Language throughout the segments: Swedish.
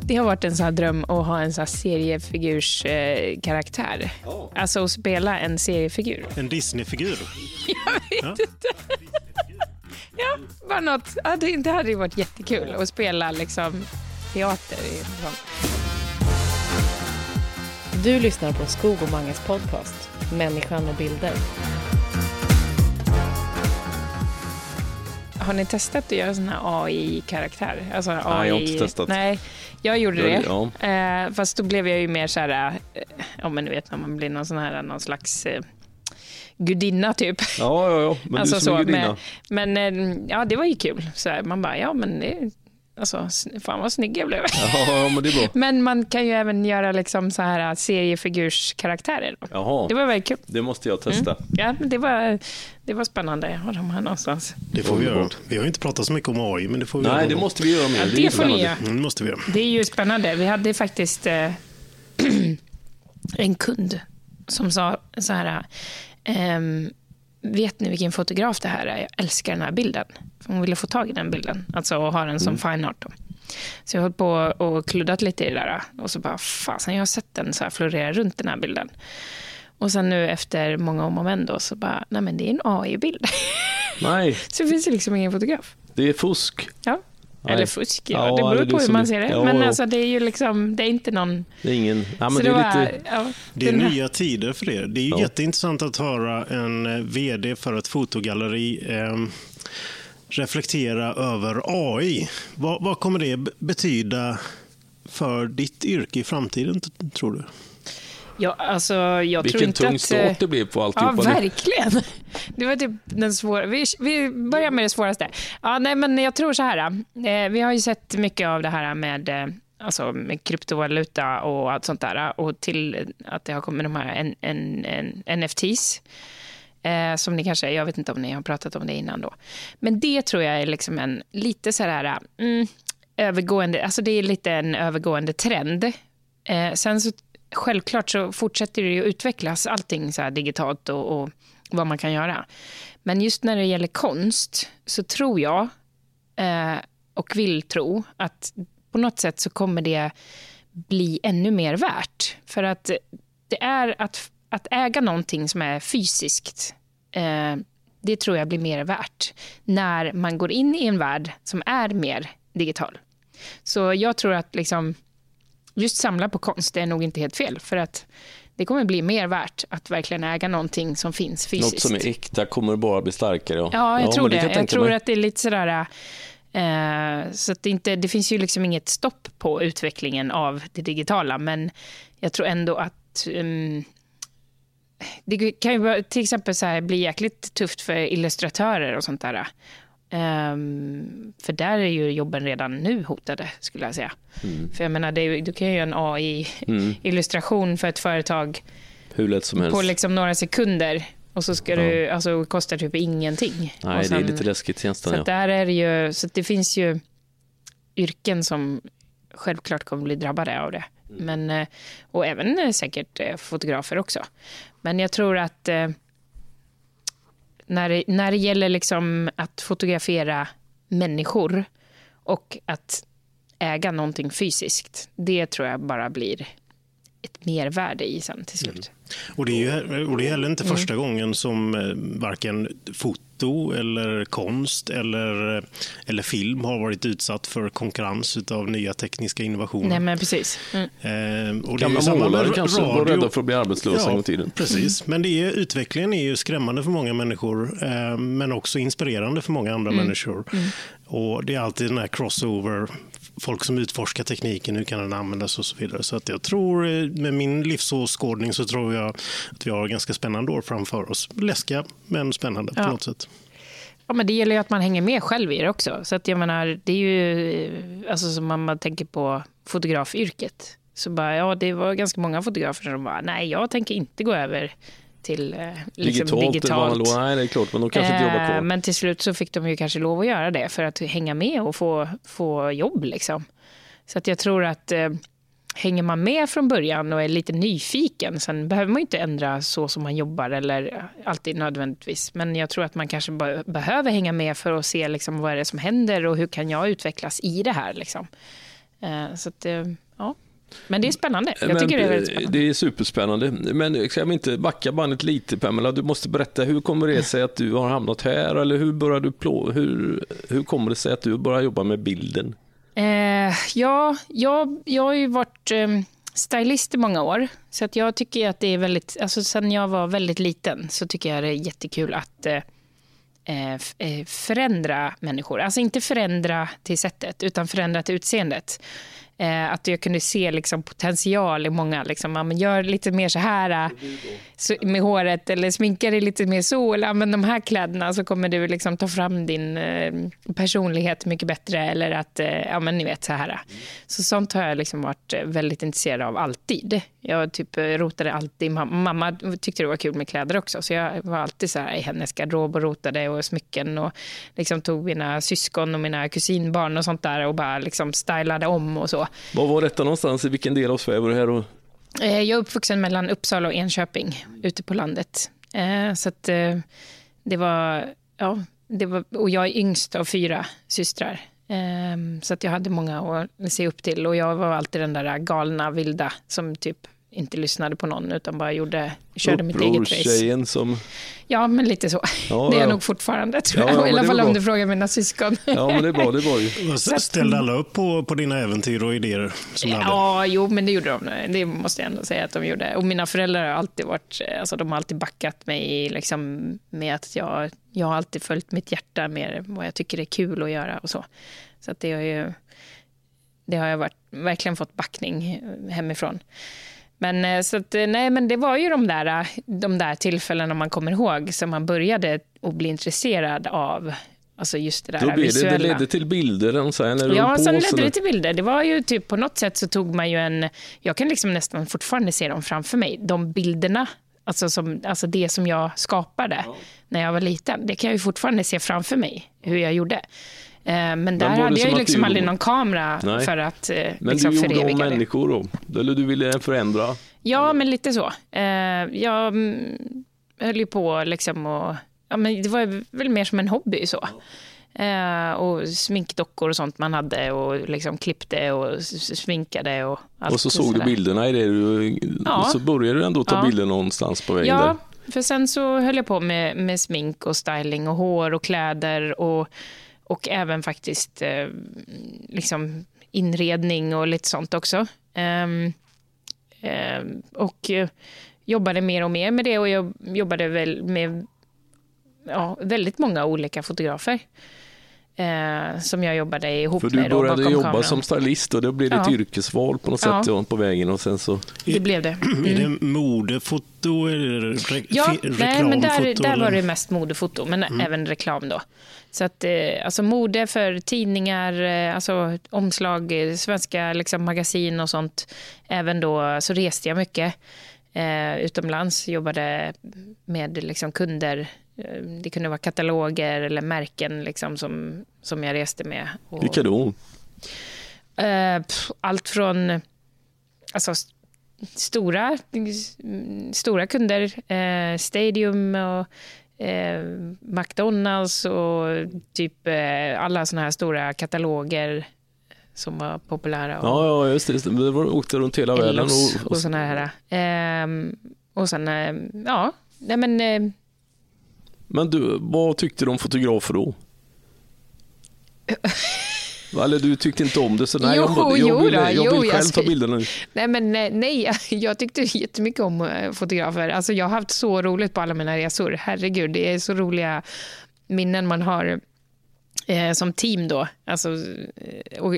Det har varit en sån här dröm att ha en sån här seriefigurskaraktär. Eh, karaktär. Ja. Alltså att spela en seriefigur. En Disney-figur. Jag vet inte. Ja, bara något. Ja, det, det hade ju varit jättekul att spela liksom teater. Du lyssnar på Skog och Manges podcast Människan och bilder. Har ni testat att göra sån här AI-karaktär? Alltså AI... Nej, jag har inte testat. Nej, jag gjorde det. det, Eh, fast då blev jag ju mer så här, eh, ja men du vet när man blir någon sån här, någon slags eh, gudinna typ. Ja, ja, ja. Men alltså du som är så, gudinna. men, men eh, ja, det var ju kul. Så här, man bara, ja men det, alltså, fan vad snygg jag blev. Ja, ja, men det är bra. Men man kan ju även göra liksom så här seriefigurskaraktärer. då. Jaha, Det var väldigt kul. det måste jag testa. Ja, men det var, det var spännande. Jag har dem här någonstans. Det får vi göra. Vi har inte pratat så mycket om AI, men det får vi Nej, göra. det måste vi göra mer. Ja, är det får ni göra. Mm, det måste vi göra. Det är ju spännande. Vi hade faktiskt eh, en kund som sa så här. ehm, vet ni vilken fotograf det här är? Jag älskar den här bilden. Hon ville få tag i den bilden, alltså och ha den som fine art. Då. Så jag höll på och kluddat lite i det där. Och så bara, fasen jag har sett den så här florera runt den här bilden. Och sen nu efter många om och men då, så bara, nej men det är en AI-bild. Nej, så det finns ju liksom ingen fotograf. det är fusk. Ja. Eller fusk, ja. Ja, det beror eller på det hur man ser det. Ja, men ja. alltså det är ju liksom, det är inte någon... Det är ingen... Ja, men det är lite... ja, Det är nya tider för det. Det är ju Ja. jätteintressant att höra en eh, vd för ett fotogalleri eh, reflektera över AI. Vad, vad kommer det be- betyda för ditt yrke i framtiden, tror du? Ja, alltså jag tror Vilken inte tung att... eh, det blir på Ja, alltihopa. nu. verkligen. Det var typ den svåra. Vi, vi börjar med det svåraste. Ja, nej, men jag tror så här. Eh, vi har ju sett mycket av det här med, eh, alltså, med kryptovaluta och allt sånt där. Och till att det har kommit de här en, en, en, NFTs. Eh, som ni kanske, jag vet inte om ni har pratat om det innan då. Men det tror jag är liksom en lite så här, mm, övergående, alltså det är lite en övergående trend. Eh, sen så självklart så fortsätter det ju att utvecklas allting så här digitalt och, och vad man kan göra. Men just när det gäller konst så tror jag eh, och vill tro att på något sätt så kommer det bli ännu mer värt. För att det är att, att äga någonting som är fysiskt eh, det tror jag blir mer värt när man går in i en värld som är mer digital. Så jag tror att liksom, just samla på konst det är nog inte helt fel. För att det kommer bli mer värt att verkligen äga någonting som finns fysiskt. Något som är äkta kommer bara bli starkare. Ja, Ja, jag tror det. Jag, tänka tror mig. att det är lite sådär... Eh, så att det, inte, det finns ju liksom inget stopp på utvecklingen av det digitala, men jag tror ändå att... ehm, det kan ju till exempel så här, bli jäkligt tufft för illustratörer och sånt där. Ehm, för där är ju jobben redan nu hotade, skulle jag säga. Mm. För jag menar, det du kan ju göra en AI-illustration för ett företag Hur lätt som helst. på liksom några sekunder och så ska du, alltså, kostar typ ingenting. Nej, och det sen- är lite läskigt så tjänsten. att Ja. där är det ju, så det finns ju yrken som självklart kommer bli drabbade av det. Mm. Men, eh, och även eh, säkert eh, fotografer också. Men jag tror att när det, när det gäller liksom att fotografera människor och att äga någonting fysiskt, det tror jag bara blir ett mervärde i sen till slut. Och det är ju och det är heller inte Mm. första gången som eh, varken foto eller konst eller, eller film har varit utsatt för konkurrens av nya tekniska innovationer. Nej, men precis. Mm. Eh, och Gamla målare kanske var rädda för att bli arbetslösa en gång i tiden. Precis, men det är, utvecklingen är ju skrämmande för många människor eh, men också inspirerande för många andra människor. Och Det är alltid den här crossover, folk som utforskar tekniken, hur kan den användas och så vidare. Så att jag tror, eh, med min livsåskådning så tror jag att vi har ganska spännande år framför oss. Läskiga, men spännande på Ja. något sätt. Ja, men det gäller ju att man hänger med själv i det också. Så att jag menar, det är ju, eh, alltså som man tänker på fotografyrket. Så bara, ja, det var ganska många fotografer som bara, nej, jag tänker inte gå över till eh, liksom Digitalt, digitalt. Nej, det är klart, men de kanske inte jobbar Eh, kvar. Men till slut så fick de ju kanske lov att göra det för att hänga med och få, få jobb. Liksom. Så att jag tror att eh, hänger man med från början och är lite nyfiken, sen behöver man inte ändra så som man jobbar eller alltid nödvändigtvis. Men jag tror att man kanske behöver hänga med för att se liksom vad är det som händer och hur kan jag utvecklas i det här. Liksom. Eh, så att, eh. Men det är spännande. Jag Men, tycker det är väldigt spännande. Det är superspännande. Men ska vi inte backa bandet lite Pamela? Du måste berätta, hur kommer det sig att du har hamnat här? Eller hur, började du plå hur, hur kommer det sig att du börjar jobba med bilden? Eh, ja, jag, jag har ju varit eh, stylist i många år. Så att jag tycker att det är väldigt, alltså sen jag var väldigt liten så tycker jag det är jättekul att eh, eh, eh förändra människor. Alltså inte förändra till sättet, utan förändra till utseendet. Eh, att jag kunde se liksom, potential i många. Liksom, man gör lite mer så här äh, så, med håret eller sminka dig lite mer så. Eller använd de här kläderna så kommer du liksom, ta fram din eh, personlighet mycket bättre. Eller att, eh, ja men ni vet så här. Så sånt har jag liksom varit eh, väldigt intresserad av alltid. Jag typ eh, rotade alltid. Mamma tyckte det var kul med kläder också. Så jag var alltid så här i hennes garderob och rotade och smycken. Och liksom tog mina syskon och mina kusinbarn och sånt där och bara liksom stylade om och så. Var var detta någonstans? I vilken del av Sverige var du här? Och... Eh, jag är uppvuxen mellan Uppsala och Enköping, ute på landet. Eh, så att eh, det var, ja, det var, och jag är yngst av fyra systrar. Så att jag hade många att se upp till och jag var alltid den där galna, vilda som typ inte lyssnade på någon utan bara gjorde, körde mitt eget race. som... Ja, men lite så. Ja, det är jag nog fortfarande, tror jag. Ja, I alla fall om du frågar mina syskon. Ja, men det är bra. Det var ju. Ställde alla upp på, på dina äventyr och idéer? Som ja, hade? jo, men det gjorde de. Det måste jag ändå säga att de gjorde. Och mina föräldrar har alltid varit, alltså de har alltid backat mig liksom, med att jag, jag har alltid följt mitt hjärta mer vad jag tycker är kul att göra och så. Så att det har ju, det har jag varit, verkligen fått backning hemifrån. Men, eh, så att, eh, nej, men det var ju de där, eh, de där tillfällena man kommer ihåg som man började att bli intresserad av. Alltså just det där Då blev det, det ledde till bilder sen? Ja, sen ledde det till bilder. Det var ju typ på något sätt så tog man ju en... Jag kan liksom nästan fortfarande se dem framför mig. De bilderna, alltså, som, alltså det som jag skapade ja. när jag var liten. Det kan jag ju fortfarande se framför mig, hur jag gjorde. Eh, men där hade jag ju liksom aldrig någon kamera Nej. för att eh, Men liksom du gjorde om människor då? Eller du ville förändra? Ja, men lite så. Eh, jag mm, höll ju på liksom och... Ja, men det var väl mer som en hobby så. och sminkdockor och sånt man hade och liksom klippte och sminkade och allt Och så såg du bilderna i det du, ja. och så började du ändå ta ja. bilder någonstans på vägen ja, där. för sen så höll jag på med, med smink och styling och hår och kläder och och även faktiskt eh, liksom inredning och lite sånt också. Um, um, och eh, jobbade mer och mer med det och jag jobbade väl med ja, väldigt många olika fotografer eh, som jag jobbade ihop med. För du började jobba kameran. som stylist och då blev det ja. ett yrkesval på något sätt ja. på vägen och sen så... Det blev det. Mm. Är det modefoto eller re ja, nej, men där, där var det mest modefoto, men mm. även reklam då. Så att, eh, alltså mode för tidningar, eh, alltså omslag, svenska liksom, magasin och sånt. Även då så reste jag mycket eh, utomlands, jobbade med liksom, kunder Eh, det kunde vara kataloger eller märken liksom som, som jag reste med. Och, Vilka då? Eh, allt från alltså, stora, stora kunder, eh, Stadium och eh, McDonalds och typ eh, alla såna här stora kataloger som var populära. Och, ja, ja, just det. Vi åkte runt hela världen. Och, och, och såna här. Eh, och sen, ja, nej men men du, vad tyckte du om fotografer då? Eller du tyckte inte om det? Så nej, jo, jag, jag, vill, jag, jag vill själv ta bilderna. Nej, men nej, jag tyckte jättemycket om eh, fotografer. Alltså, jag har haft så roligt på alla mina resor. Herregud, det är så roliga minnen man har eh, som team då. Alltså, eh, och,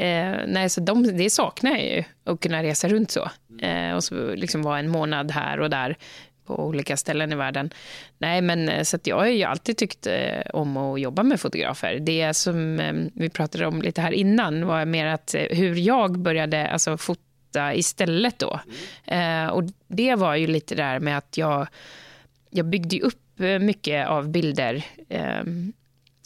eh, nej, så de, det saknar jag ju, att kunna resa runt så. Eh, och så liksom vara en månad här och där på olika ställen i världen. Nej, men eh, så jag har ju alltid tyckt eh, om att jobba med fotografer. Det som ehm, vi pratade om lite här innan var mer att eh, hur jag började alltså, fota istället då. Mm. och det var ju lite där med att jag, jag byggde upp mycket av bilder ehm,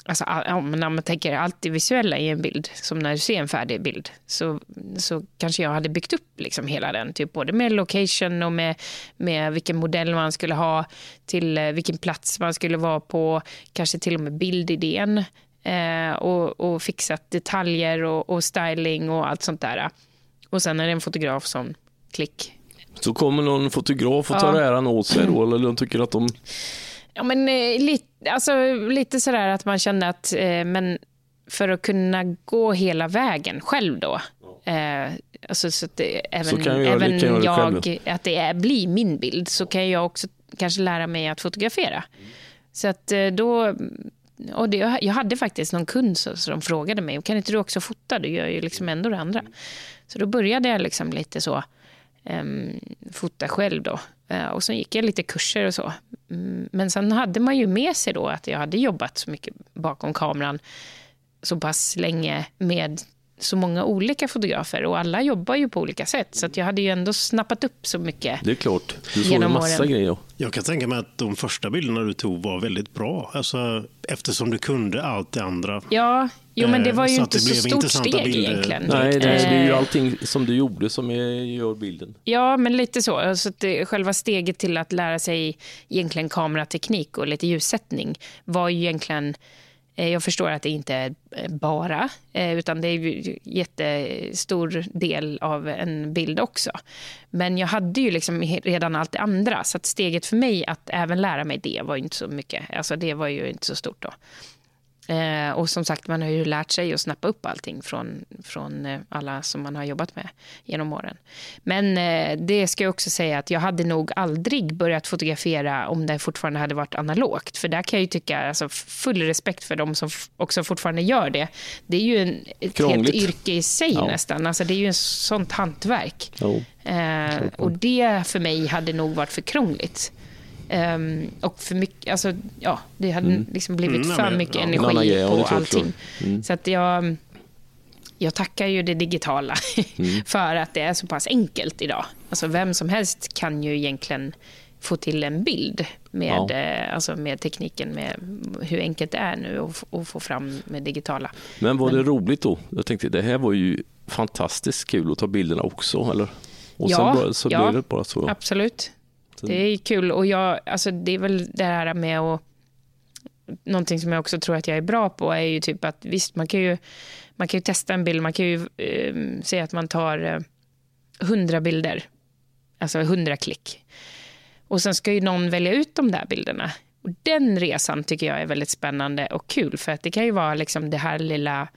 Alltså, när man tänker allt det visuella i en bild, som när du ser en färdig bild, så, så kanske jag hade byggt upp liksom hela den, typ både med location och med, med vilken modell man skulle ha, till eh, vilken plats man skulle vara på, kanske till och med bildidén eh, och, och fixat detaljer och, och styling och allt sånt där. Och sen är det en fotograf som klick. Så kommer någon fotograf och tar Ja. äran åt sig då, eller de tycker att de... Ja, men eh, lite, alltså, lite sådär att man kände att eh, men för att kunna gå hela vägen själv då, eh, alltså, så att det, även, kan jag även jag, att det är, blir min bild, så kan jag också kanske lära mig att fotografera. Så att eh, då... Och det, jag hade faktiskt någon kund som, som frågade mig, kan inte du också fota? Du gör ju liksom ändå det andra. Så då började jag liksom lite så, um, fota själv då. Eh, och så gick jag lite kurser och så. Mm, men sen hade man ju med sig då att jag hade jobbat så mycket bakom kameran så pass länge med så många olika fotografer och alla jobbar ju på olika sätt. Så att jag hade ju ändå snappat upp så mycket. Det är klart, du såg en massa åren. grejer. Jag kan tänka mig att de första bilderna du tog var väldigt bra. Alltså, eftersom du kunde allt det andra. Ja, jo men det var ju Så inte så stort steg bilder. egentligen. Nej, det, är ju Eh, allting som du gjorde som är, gör bilden. Ja, men lite så. Alltså att det, själva steget till att lära sig egentligen kamerateknik och lite ljussättning var ju egentligen... Eh, jag förstår att det inte är eh, bara, eh, utan det är en jättestor del av en bild också. Men jag hade ju liksom redan allt det andra, så att steget för mig att även lära mig det var inte så mycket. Alltså det var ju inte så stort då. Eh, och som sagt, man har ju lärt sig att snappa upp allting från, från eh, alla som man har jobbat med genom åren. Men eh, det ska jag också säga att jag hade nog aldrig börjat fotografera om det fortfarande hade varit analogt. För där kan jag ju tycka, alltså full respekt för de som också fortfarande gör det. Det är ju en, ett Krångligt. helt yrke i sig Ja. nästan. Alltså det är ju ett sånt hantverk. Eh, och det för mig hade nog varit för krångligt. Ehm, och för mycket, alltså, ja, det hade liksom blivit Mm, för men- mycket ja, energi ja, på allting. Mm. Så att jag, jag tackar ju det digitala Mm. för att det är så pass enkelt idag. Alltså vem som helst kan ju egentligen få till en bild med, Ja. eh, alltså med tekniken, med hur enkelt det är nu att få fram med digitala. Men var det roligt då? Jag tänkte, det här var ju fantastiskt kul att ta bilderna också, eller? Och Ja, sen så ja. blev det bara så. Absolut. Det är kul. Och jag, alltså det är väl det här med att... Någonting som jag också tror att jag är bra på är ju typ att visst, man kan ju, man kan ju testa en bild. Man kan ju eh, säga att man tar eh, bilder, alltså 100 klick. Och sen ska ju någon välja ut de där bilderna. Och den resan tycker jag är väldigt spännande och kul. För att det kan ju vara liksom det här lilla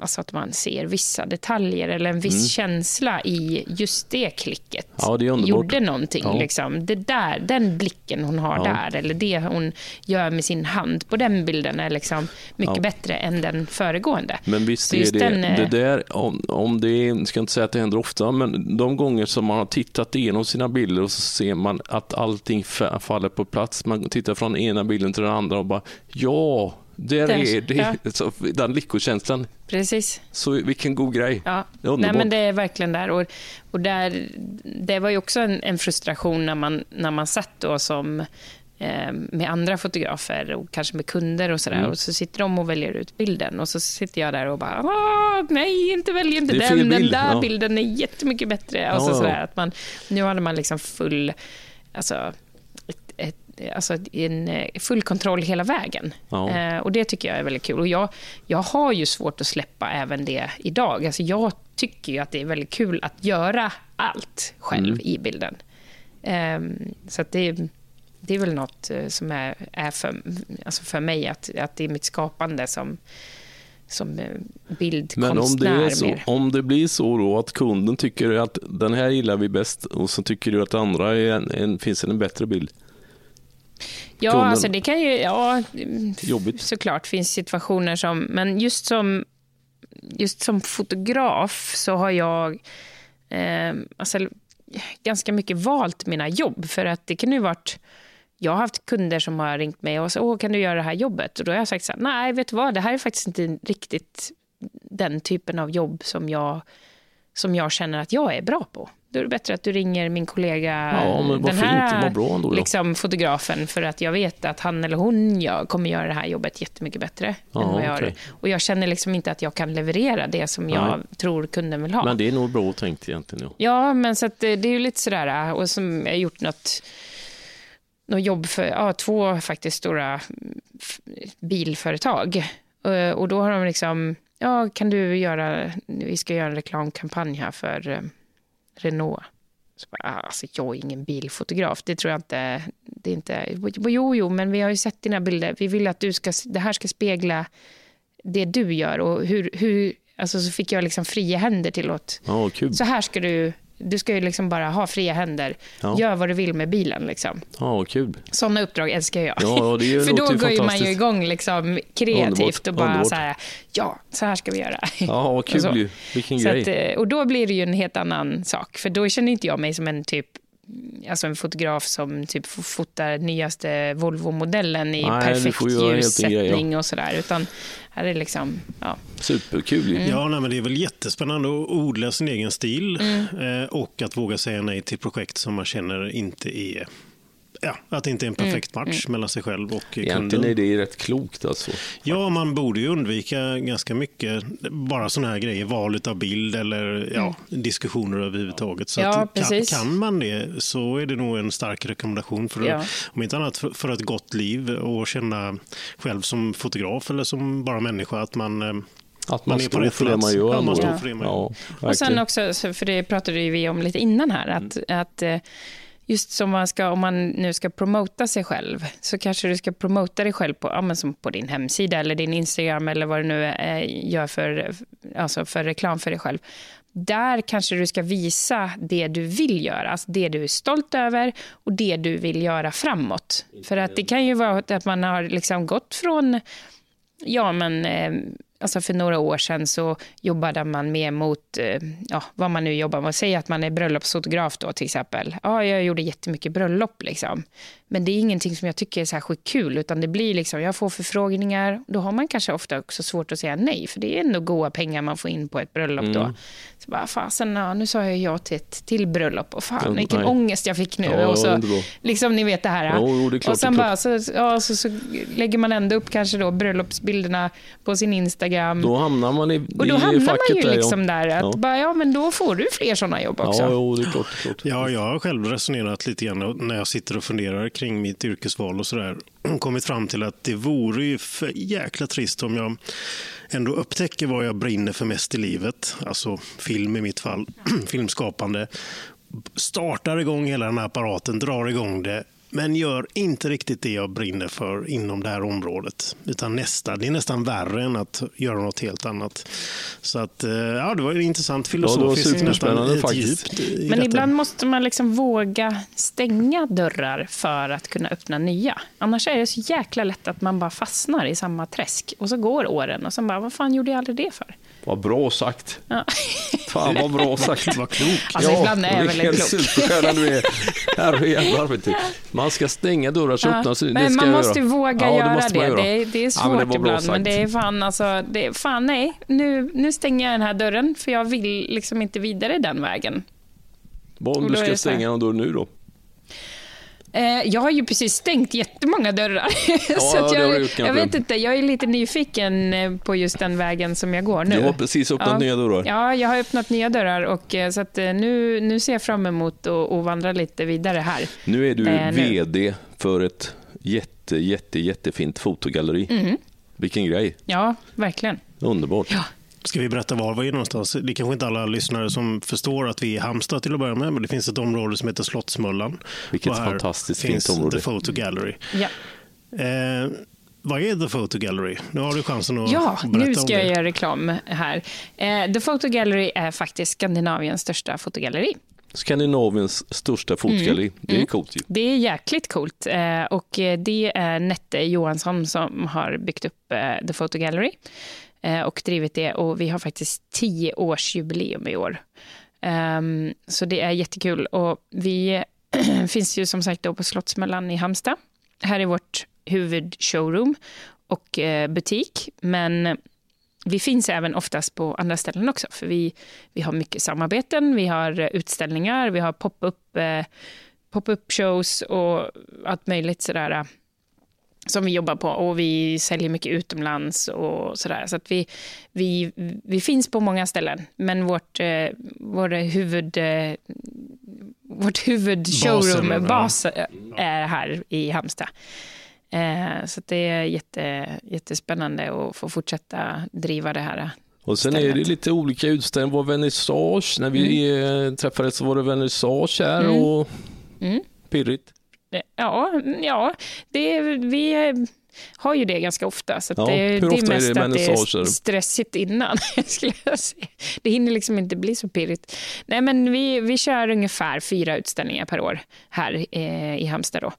Alltså att man ser vissa detaljer eller en viss känsla i just det klicket. Mm. Ja, det. Gjorde någonting. Ja. Liksom. Det där, den blicken hon har Ja. där, eller det hon gör med sin hand på den bilden är liksom mycket bättre än den föregående. Men visst är det, den, eh, det där, om, om det ska inte säga att det händer ofta, men de gånger som man har tittat igenom sina bilder och så ser man att allting fa- faller på plats. Man tittar från ena bilden till den andra och bara, ja, där Där- är det. ja. Så, den lyckokänslan, Precis. så vilken god grej. Ja. Det är. Nej, men det är verkligen där. Och, och där, det var ju också en, en frustration när man, när man satt då som eh, med andra fotografer och kanske med kunder och sådär. Mm. Och så sitter de och väljer ut bilden och så sitter jag där och bara "Åh, nej, inte välj inte den. Den bild." där Ja. bilden är jättemycket bättre. Och så ja. sådär, att man, nu hade man liksom full, alltså, alltså en eh, full kontroll hela vägen. Ja. Eh, och det tycker jag är väldigt kul. Och jag, jag har ju svårt att släppa även det idag. Alltså jag tycker ju att det är väldigt kul att göra allt själv Mm. i bilden. Ehm, så det, det är väl något eh, som är, är för, alltså för mig, att, att det är mitt skapande som, som eh, Men bildkonstnär. om det, så, om det blir så då att kunden tycker att den här gillar vi bäst och så tycker du att andra är en, finns en bättre bild. Ja, alltså det kan ju... Ja, Jobbigt. såklart finns situationer som... Men just som, just som fotograf så har jag eh, alltså, ganska mycket valt mina jobb. För att det kan ju varit... Jag har haft kunder som har ringt mig och sagt, åh, kan du göra det här jobbet? Och då har jag sagt så här, nej, vet du vad, det här är faktiskt inte riktigt den typen av jobb som jag, som jag känner att jag är bra på. Då är det bättre att du ringer min kollega, Ja, den här ja. liksom, fotografen, för att jag vet att han eller hon jag, kommer göra det här jobbet jättemycket bättre Ja, än vad jag gör. Och jag känner liksom inte att jag kan leverera det som jag Nej. tror kunden vill ha. Men det är nog bra tänkt egentligen. Ja. Ja, men så det, det är ju lite sådär, och som jag har gjort något, något jobb för ja, två faktiskt stora bilföretag. Eh, Och då har de liksom, ja, kan du göra, vi ska göra en reklamkampanj här för eh, Renault. Så bara, ah, alltså, jag är ingen bilfotograf, det tror jag inte. Det är inte jo, jo, men vi har ju sett dina bilder. Vi vill att du ska, det här ska spegla det du gör. Och hur, hur, alltså, så fick jag liksom fria händer till att kul. så här ska du, du ska ju liksom bara ha fria händer. Ja. Gör vad du vill med bilen. Liksom. Ja, kul. Sådana uppdrag älskar jag. Ja, det För då går ju man ju igång liksom kreativt Underbart, och bara underbart. så här, ja, så här ska vi göra. Ja, vad kul ju. Vilken Så grej. att, eh, och då blir det ju en helt annan sak, för då känner inte jag mig som en typ Alltså en fotograf som typ fotar nyaste Volvo-modellen i Nej, perfekt ljussättning och sådär. Utan här är det liksom, ja. Superkul. Mm. Ja, nej, men det är väl jättespännande att odla sin egen stil Mm. eh, och att våga säga nej till projekt som man känner inte är Ja, att det inte är en perfekt Mm. match mellan sig själv och Egentligen kunden. är det rätt klokt alltså. Ja, man borde ju undvika ganska mycket bara sådana här grejer, val av bild eller ja, diskussioner överhuvudtaget. Så Mm. Ja, att, kan, precis. kan man det så är det nog en stark rekommendation för, Ja. om inte annat för, för ett gott liv och känna själv som fotograf eller som bara människa att man eh, Att man, Man är på står för det man gör. Ja, man står för det man gör. Ja, Och sen också, så- för det pratade vi om lite innan här, att, att eh, just som man ska, om man nu ska promota sig själv, så kanske du ska promota dig själv på, ja, men som på din hemsida eller din Instagram eller vad du nu eh, gör för, alltså för reklam för dig själv. Där kanske du ska visa det du vill göra, alltså det du är stolt över och det du vill göra framåt. För att det kan ju vara att man har liksom gått från Ja, men eh, alltså för några år sedan så jobbade man mer mot eh, ja, vad man nu jobbar med. Säg att man är bröllopsfotograf då till exempel. Ja, jag gjorde jättemycket bröllop liksom. Men det är ingenting som jag tycker är särskilt kul, utan det blir liksom, jag får förfrågningar. Då har man kanske ofta också svårt att säga nej, för det är ändå goda pengar man får in på ett bröllop då. Så bara, fasen, ja, nu sa jag ja till ett till bröllop och fan, Ja, vilken nej. ångest jag fick nu. Ja, och så, liksom, ni vet det här. Jo, jo, det klart, och sen bara, så, ja, så, så lägger man ändå upp kanske då bröllopsbilderna på sin Instagram. Då hamnar man i, och då i hamnar facket man ju där, liksom där, att Ja. bara, ja, men då får du fler sådana jobb också. Ja, jo, det är klart. Det är klart. Ja, jag har själv resonerat lite grann när jag sitter och funderar kring mitt yrkesval och sådär. Kommit fram till att det vore ju för jäkla trist om jag ändå upptäcker vad jag brinner för mest i livet. Alltså film i mitt fall, filmskapande. Startar igång hela den här apparaten, drar igång det. Men gör inte riktigt det jag brinner för inom det här området. Utan nästa, det är nästan värre än att göra något helt annat. Så att, eh, ja, det var ju intressant filosofiskt. nästan superspännande ett faktiskt. djupt Men detta. ibland måste man liksom våga stänga dörrar för att kunna öppna nya. Annars är det så jäkla lätt att man bara fastnar i samma träsk. Och så går åren och så bara, vad fan gjorde jag aldrig det för? Vad bra sagt. Ja. Fan vad bra sagt. Vad klok. Alltså, ibland är jag väldigt klok. superstjärna du är. Herrejävlar. Man ska stänga dörrar så Ja, öppnas. Det men man måste göra. våga Ja, göra måste man det. göra. Det, är, det är Ja, svårt men det ibland, men det är fan alltså, det är, fan nej, nu, nu stänger jag den här dörren för jag vill liksom inte vidare den vägen. Vad om du ska det stänga någon dörr nu då? Eh, jag har ju precis stängt jättemånga dörrar. så Ja, har jag, gjort jag vet inte, jag är lite nyfiken eh, på just den vägen som jag går nu. Du har precis öppnat Ja. nya dörrar. Ja, jag har öppnat nya dörrar och eh, så att nu, nu ser jag fram emot att att vandra lite vidare här. Nu är du Eh. VD för ett jätte, jätte, jättefint fotogalleri. Mm. Vilken grej. Ja, verkligen. Underbart. Ja. Ska vi berätta var vi är någonstans? Det är kanske inte alla lyssnare som förstår att vi är i Halmstad till att börja med, men det finns ett område som heter Slottsmöllan. Vilket Och här fantastiskt finns fint område. The Photo Gallery. Ja, Eh, vad är The Photo Gallery? Nu har du chansen att ja berätta nu om ska det. jag göra reklam här. Eh, The Photo Gallery är faktiskt Skandinaviens största fotogalleri. Skandinaviens största fotogalleri. Det är coolt ju. Det är jäkligt coolt. Eh, och eh, det är Nette Johansson som har byggt upp eh, The Photo Gallery Eh, och drivit det. Och vi har faktiskt tio års jubileum i år. Ehm, så det är jättekul. Och vi finns ju som sagt då på Slottsmällan i Halmstad. Här är vårt huvudshowroom och eh, butik. Men vi finns även oftast på andra ställen också, för vi, vi har mycket samarbeten, vi har eh, utställningar, vi har pop-up pop shows och allt möjligt sådär som vi jobbar på och vi säljer mycket utomlands och sådär. Så att vi, vi, vi finns på många ställen, men vårt, eh, vår huvud, eh, vårt huvudshowroom, Basen, bas, är här i Halmstad. Eh, så det är jätte, jättespännande att få fortsätta driva det här. Och sen är det lite olika utställningar. Vår vernissage, när vi eh, träffades så var det vernissage här Mm. och Mm. pirrigt. Eh, Ja, ja det, vi eh, har ju det ganska ofta. Så Ja, det, hur det är ofta är mest det att det är stressigt innan. skulle jag säga. Det hinner liksom inte bli så pirrigt. Nej, men vi, vi kör ungefär fyra utställningar per år här eh, i Halmstad. Då.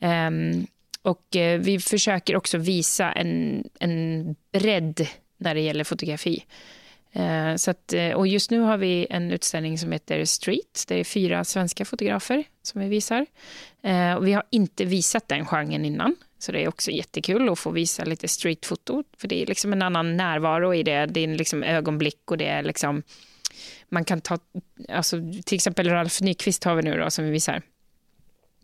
Ehm, och eh, vi försöker också visa en, en bredd när det gäller fotografi. Eh, Så att, och just nu har vi en utställning som heter Street. Det är fyra svenska fotografer som vi visar. Eh, Och vi har inte visat den genren innan, så det är också jättekul att få visa lite streetfoto. För det är liksom en annan närvaro i det. Det är liksom ögonblick och det är liksom... Man kan ta... Alltså, till exempel Ralf Nyqvist har vi nu då, som vi visar.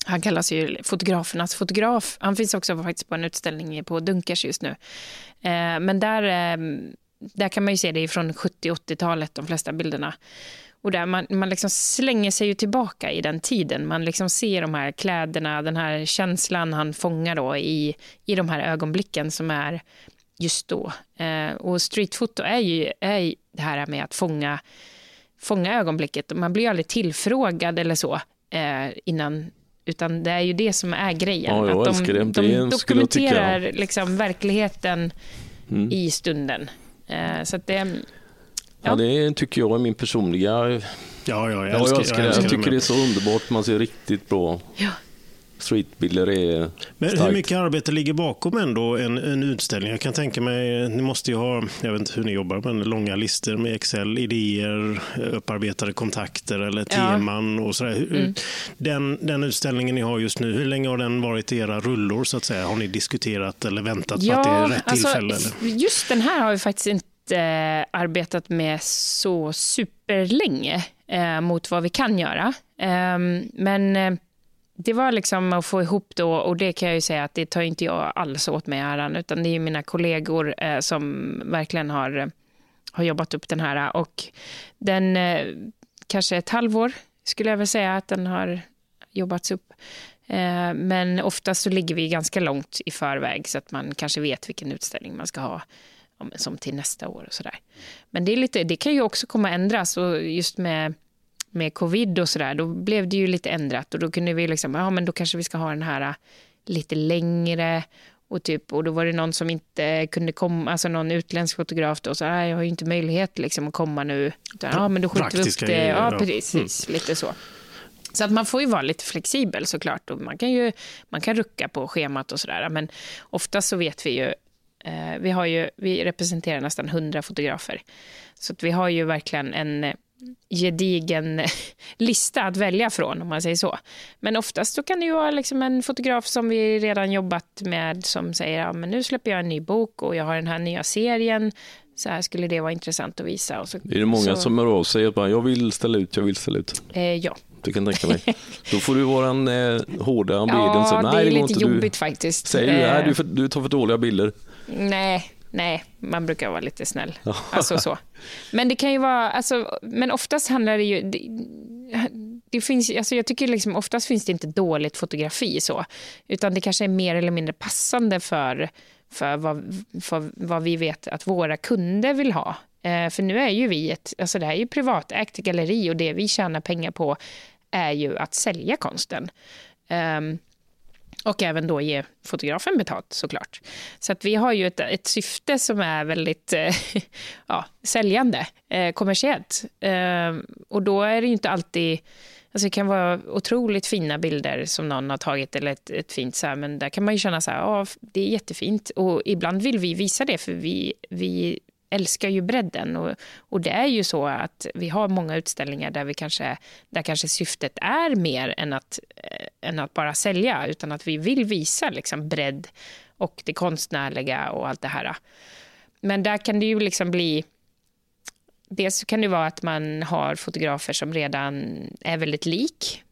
Han kallas ju fotografernas fotograf. Han finns också faktiskt på en utställning på Dunkers just nu. Eh, Men där, eh, där kan man ju se det från 70-80-talet, de flesta bilderna. Och där man, man liksom slänger sig ju tillbaka i den tiden. Man liksom ser de här kläderna, den här känslan han fångar då i, i de här ögonblicken som är just då. Eh, och streetfoto är ju är det här med att fånga, fånga ögonblicket. Man blir ju aldrig tillfrågad eller så eh, innan utan det är ju det som är grejen. Ja, jag att de, de dokumenterar liksom verkligheten Mm. i stunden. Eh, så det, Ja, det tycker jag är min personliga... Ja, ja, jag Ja, älskar, jag, älskar det. jag tycker det är så underbart. Man ser riktigt bra. ja. Streetbilder är Men hur starkt. mycket arbete ligger bakom ändå en, en utställning? Jag kan tänka mig, ni måste ju ha, jag vet inte hur ni jobbar, men långa listor med Excel, idéer, upparbetade kontakter eller Ja. Mm. teman och sådär. Hur- Den, den utställningen ni har just nu, hur länge har den varit i era rullor så att säga? Har ni diskuterat eller väntat på att det är rätt tillfälle? Eller? Just den här har vi faktiskt inte eh, arbetat med så superlänge eh, mot vad vi kan göra. Eh, men eh, det var liksom att få ihop då, och det kan jag ju säga att det tar inte jag alls åt mig äran, utan det är ju mina kollegor eh, som verkligen har, har jobbat upp den här. Och den, eh, kanske ett halvår skulle jag väl säga att den har jobbats upp. Eh, men oftast så ligger vi ganska långt i förväg så att man kanske vet vilken utställning man ska ha ja, som till nästa år och sådär. Men det, är lite, det kan ju också komma att ändras och just med, med covid och sådär, då blev det ju lite ändrat och då kunde vi liksom, ja men då kanske vi ska ha den här äh, lite längre och, typ, och då var det någon som inte kunde komma, alltså någon utländsk fotograf då, så "Nej, jag har ju inte möjlighet liksom att komma nu. Utan, ja men då skjuter vi upp det. Ja, precis, lite så. Så att man får ju vara lite flexibel såklart. Och man kan ju man kan rucka på schemat och sådär. Men oftast så vet vi ju, vi, har ju, vi representerar nästan 100 fotografer. Så vi har ju verkligen en eh, gedigen lista att välja från, om man säger så. Men oftast så kan det ju vara liksom en fotograf som vi redan jobbat med som säger ja, men nu släpper jag en ny bok och jag har den här nya serien. Så här skulle det vara intressant att visa. Och så, är det många så, som hör av sig och bara, jag vill ställa ut, jag vill ställa ut. Eh, ja, Du kan tänka mig. Då får du vara en eh, hårda bilden. ja så, det är lite jobbigt Du, faktiskt. säger du, Eh, nej, du, för, du tar för dåliga bilder. Nej, nej, man brukar vara lite snäll. Alltså så. Men det kan ju vara, alltså, men oftast handlar det ju, det, det finns, alltså jag tycker liksom oftast finns det inte dåligt fotografi så, utan det kanske är mer eller mindre passande för, för, vad, för vad vi vet att våra kunder vill ha. Eh, för nu är ju vi ett, alltså det här är ju privatägt galleri och det vi tjänar pengar på är ju att sälja konsten. Ehm, och även då ge fotografen betalt såklart. Så att vi har ju ett, ett syfte som är väldigt eh, ja, säljande, eh, kommersiellt. Eh, och då är det ju inte alltid... Alltså det kan vara otroligt fina bilder som någon har tagit eller ett, ett fint så här, men där kan man ju känna så här, ja, det är jättefint. Och ibland vill vi visa det för vi, vi älskar ju bredden. Och, och det är ju så att vi har många utställningar där, vi kanske, där kanske syftet är mer än att, äh, än att bara sälja, utan att vi vill visa liksom bredd och det konstnärliga och allt det här. men där kan det ju liksom bli... Dels kan det vara att man har fotografer som redan är väldigt lik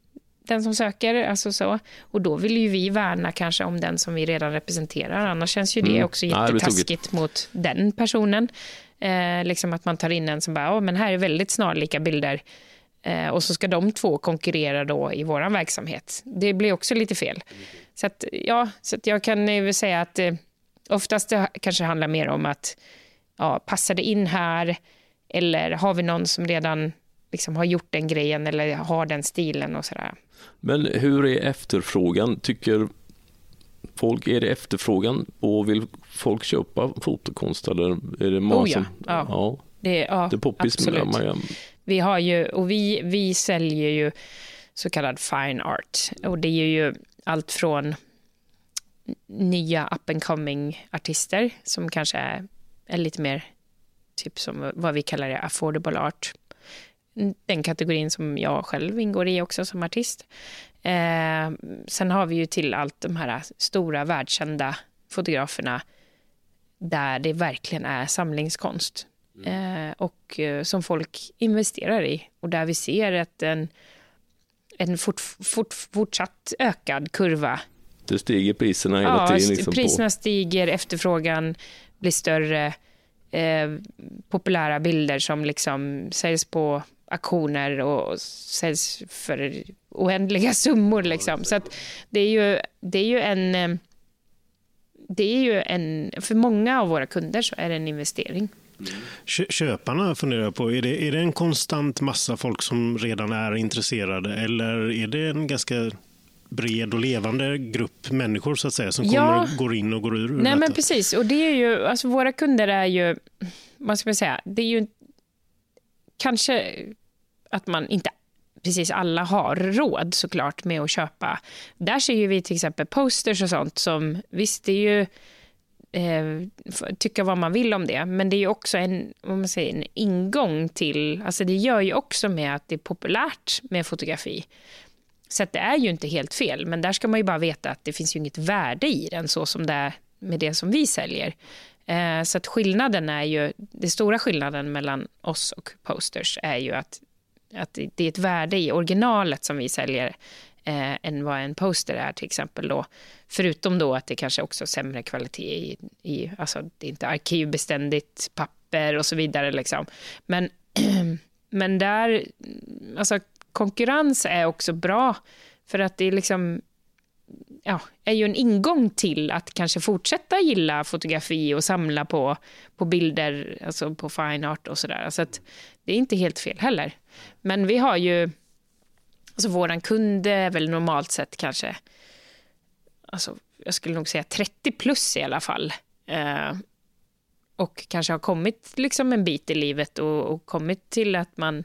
den som söker. Alltså så. Och då vill ju vi värna kanske om den som vi redan representerar. Annars känns ju det Mm. också Ja, jättetaskigt mot den personen. Eh, liksom att man tar in en som bara, "Ja, men här är väldigt snarlika bilder. Eh, och så ska de två konkurrera då i vår verksamhet. Det blir också lite fel. Så, att, ja, så att jag kan väl säga att eh, oftast det kanske handlar mer om att ja, passar det in här? Eller har vi någon som redan liksom har gjort den grejen eller har den stilen och sådär. Men hur är efterfrågan? Tycker folk, är det efterfrågan och vill folk köpa fotokonst eller är det många Oh ja, ja. ja. Det, ja, Det är poppis absolut. man, Vi har ju, och vi, vi säljer ju så kallad fine art. Och det är ju allt från nya up and coming artister som kanske är, är lite mer typ som vad vi kallar det, affordable art. Den kategorin som jag själv ingår i också som artist. Eh, sen har vi ju till allt de här stora världskända fotograferna där det verkligen är samlingskonst eh, och eh, som folk investerar i och där vi ser att en, en fort, fort, fortsatt ökad kurva. Det stiger priserna hela Ja, tiden. Liksom priserna på. stiger, efterfrågan blir större, eh, populära bilder som liksom säljs på auktioner och säljs för oändliga summor. Liksom. Så att det är ju, det är ju en... eh, Det är ju en, för många av våra kunder så är det en investering. Kö- Köparna funderar jag på, är det, är det en konstant massa folk som redan är intresserade eller är det en ganska bred och levande grupp människor så att säga som Ja. kommer och går in och går ur? ur Nej, detta? men precis. Och det är ju, alltså våra kunder är ju, vad ska man säga, det är ju kanske att man inte precis alla har råd såklart med att köpa. Där ser ju vi till exempel posters och sånt som, visst det är ju eh, tycka vad man vill om det, men det är ju också en, vad man säger, en ingång till, alltså det gör ju också med att det är populärt med fotografi. Så att det är ju inte helt fel, men där ska man ju bara veta att det finns ju inget värde i den så som det är med det som vi säljer. Eh, så att skillnaden är ju, den stora skillnaden mellan oss och posters är ju att, att det är ett värde i originalet som vi säljer eh, än vad en poster är till exempel då. Förutom då att det kanske också är sämre kvalitet i, i alltså det är inte arkivbeständigt papper och så vidare liksom. Men, men där, alltså konkurrens är också bra för att det är liksom ja, är ju en ingång till att kanske fortsätta gilla fotografi och samla på, på bilder, alltså på fine art och sådär. Så att det är inte helt fel heller. Men vi har ju, alltså våran kund är väl normalt sett kanske, alltså jag skulle nog säga 30 plus i alla fall. Eh, och kanske har kommit liksom en bit i livet och, och kommit till att man,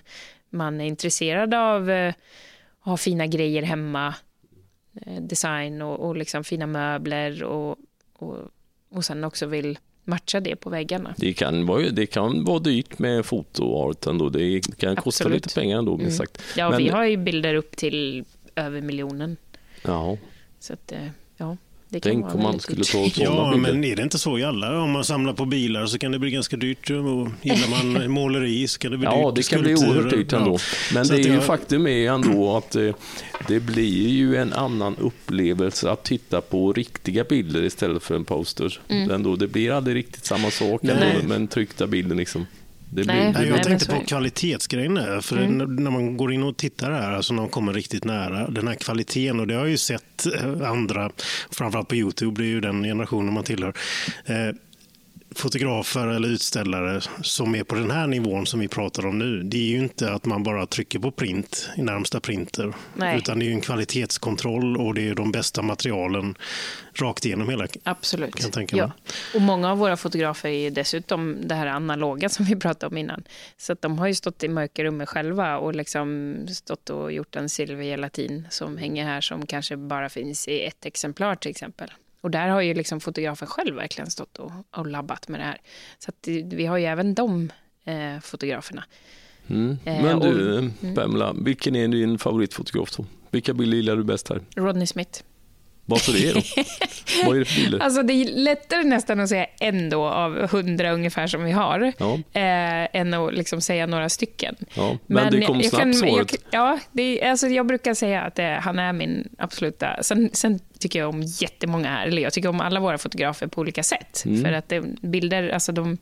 man är intresserad av eh, att ha fina grejer hemma, design och, och liksom fina möbler och, och, och sen också vill matcha det på väggarna. Det kan, vara, det kan vara dyrt med fotoart ändå. Det kan kosta Absolut. lite pengar ändå, minst Mm. sagt. Ja, Men- vi har ju bilder upp till över miljonen. Ja, Så att, eh, ja, tänk om man skulle ta sådana Ja, bilder. men är det inte så i alla? Om man samlar på bilar så kan det bli ganska dyrt. Och gillar man måleri så kan det bli dyrt. Ja, det kan bli oerhört dyrt ändå. Ja. Men Så det är ju jag- faktum är ändå att eh, det blir ju en annan upplevelse att titta på riktiga bilder istället för en poster. Mm. Ändå, det blir aldrig riktigt samma sak ändå med den tryckta bilden. Liksom. Det blir, Nej. det blir, jag tänkte på kvalitetsgrejen. För Mm. när- när man går in och tittar här, alltså när man kommer riktigt nära, den här kvaliteten. Och det har jag ju sett eh, andra, framförallt på Youtube, det är ju den generationen man tillhör. Eh, fotografer eller utställare som är på den här nivån som vi pratar om nu. Det är ju inte att man bara trycker på print i närmsta printer. Nej. Utan det är ju en kvalitetskontroll och det är de bästa materialen rakt igenom hela. Absolut. Kan tänka ja. Och många av våra fotografer är ju dessutom det här analoga som vi pratade om innan. Så att de har ju stått i mörka rummet själva och liksom stått och gjort en silvergelatin som hänger här som kanske bara finns i ett exemplar till exempel. Och där har ju liksom fotografen själv verkligen stått och, och labbat med det här. Så att vi har ju även de eh, fotograferna. mm. Eh, Men och- du, eh, Pamela, vilken är din favoritfotograf då? Vilka bilder gillar du bäst här? Rodney Smith. Varför det då? Vad är det för bilder? Alltså det är lättare nästan att säga en då av hundra ungefär som vi har, Ja. eh, än att liksom säga några stycken. Ja, men det kom jag- snabbt, svaret. Ja, det, alltså jag brukar säga att det, han är min absoluta... Sen, sen tycker jag om jättemånga här, eller jag tycker om alla våra fotografer på olika sätt. Mm. För att det, bilder, alltså de...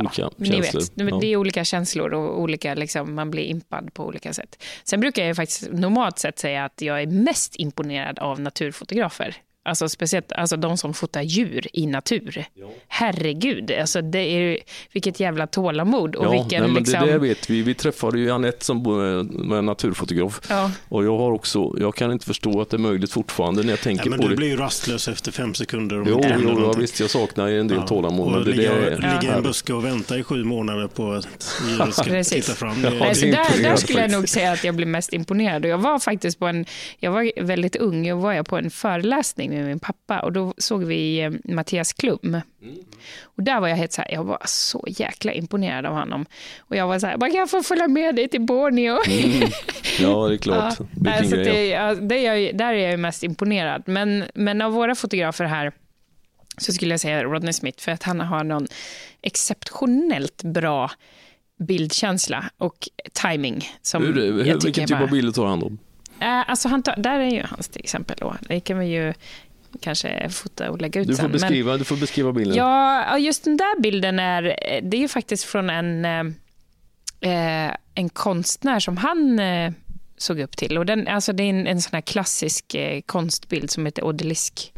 Olika ja, ni känslor. vet, det, Ja. det är olika känslor och olika, liksom, man blir impad på olika sätt. Sen brukar jag faktiskt normalt sett säga att jag är mest imponerad av naturfotografer. Alltså speciellt alltså de som fotar djur i natur. Herregud, alltså det är, vilket jävla tålamod och Ja, vilken nej, men liksom... det där vet vi. Vi träffade ju Anette som är naturfotograf. Ja. Och jag har också, jag kan inte förstå att det är möjligt fortfarande när jag Ja, tänker men på du det. blir ju rastlös efter fem sekunder. om Jo, jo ja, visst, jag saknar ju en del Ja, tålamod. och Men det, ligga, det, ligga i en Ja. buske och vänta i sju månader på att djuret ska titta fram. Ja, Det, det Nej, så är där, där skulle jag nog säga att jag blir mest imponerad. Och jag var faktiskt på en, jag var väldigt ung och var jag på en föreläsning med min pappa och då såg vi eh, Mattias Klum. Och där var jag helt så här, jag var så jäkla imponerad av honom. Och jag var så här, man kan få följa med dig till Borneo. ja, det är klart. Ja, alltså det, ja, det är jag, där är jag mest imponerad. Men, men av våra fotografer här så skulle jag säga Rodney Smith, för att han har någon exceptionellt bra bildkänsla och timing. Som Hur, hur, vilken typ bara, av bilder tar han då? Eh, alltså han tar, där är ju hans till exempel. Då. Det kan vi ju kanske fota och lägga ut Du får, sen. Men- beskriva, du får beskriva bilden. Ja, just den där bilden är, det är ju faktiskt från en, eh, eh, en konstnär som han eh, såg upp till. Och den, alltså det är en, en sån här klassisk eh, konstbild som heter Odelisk.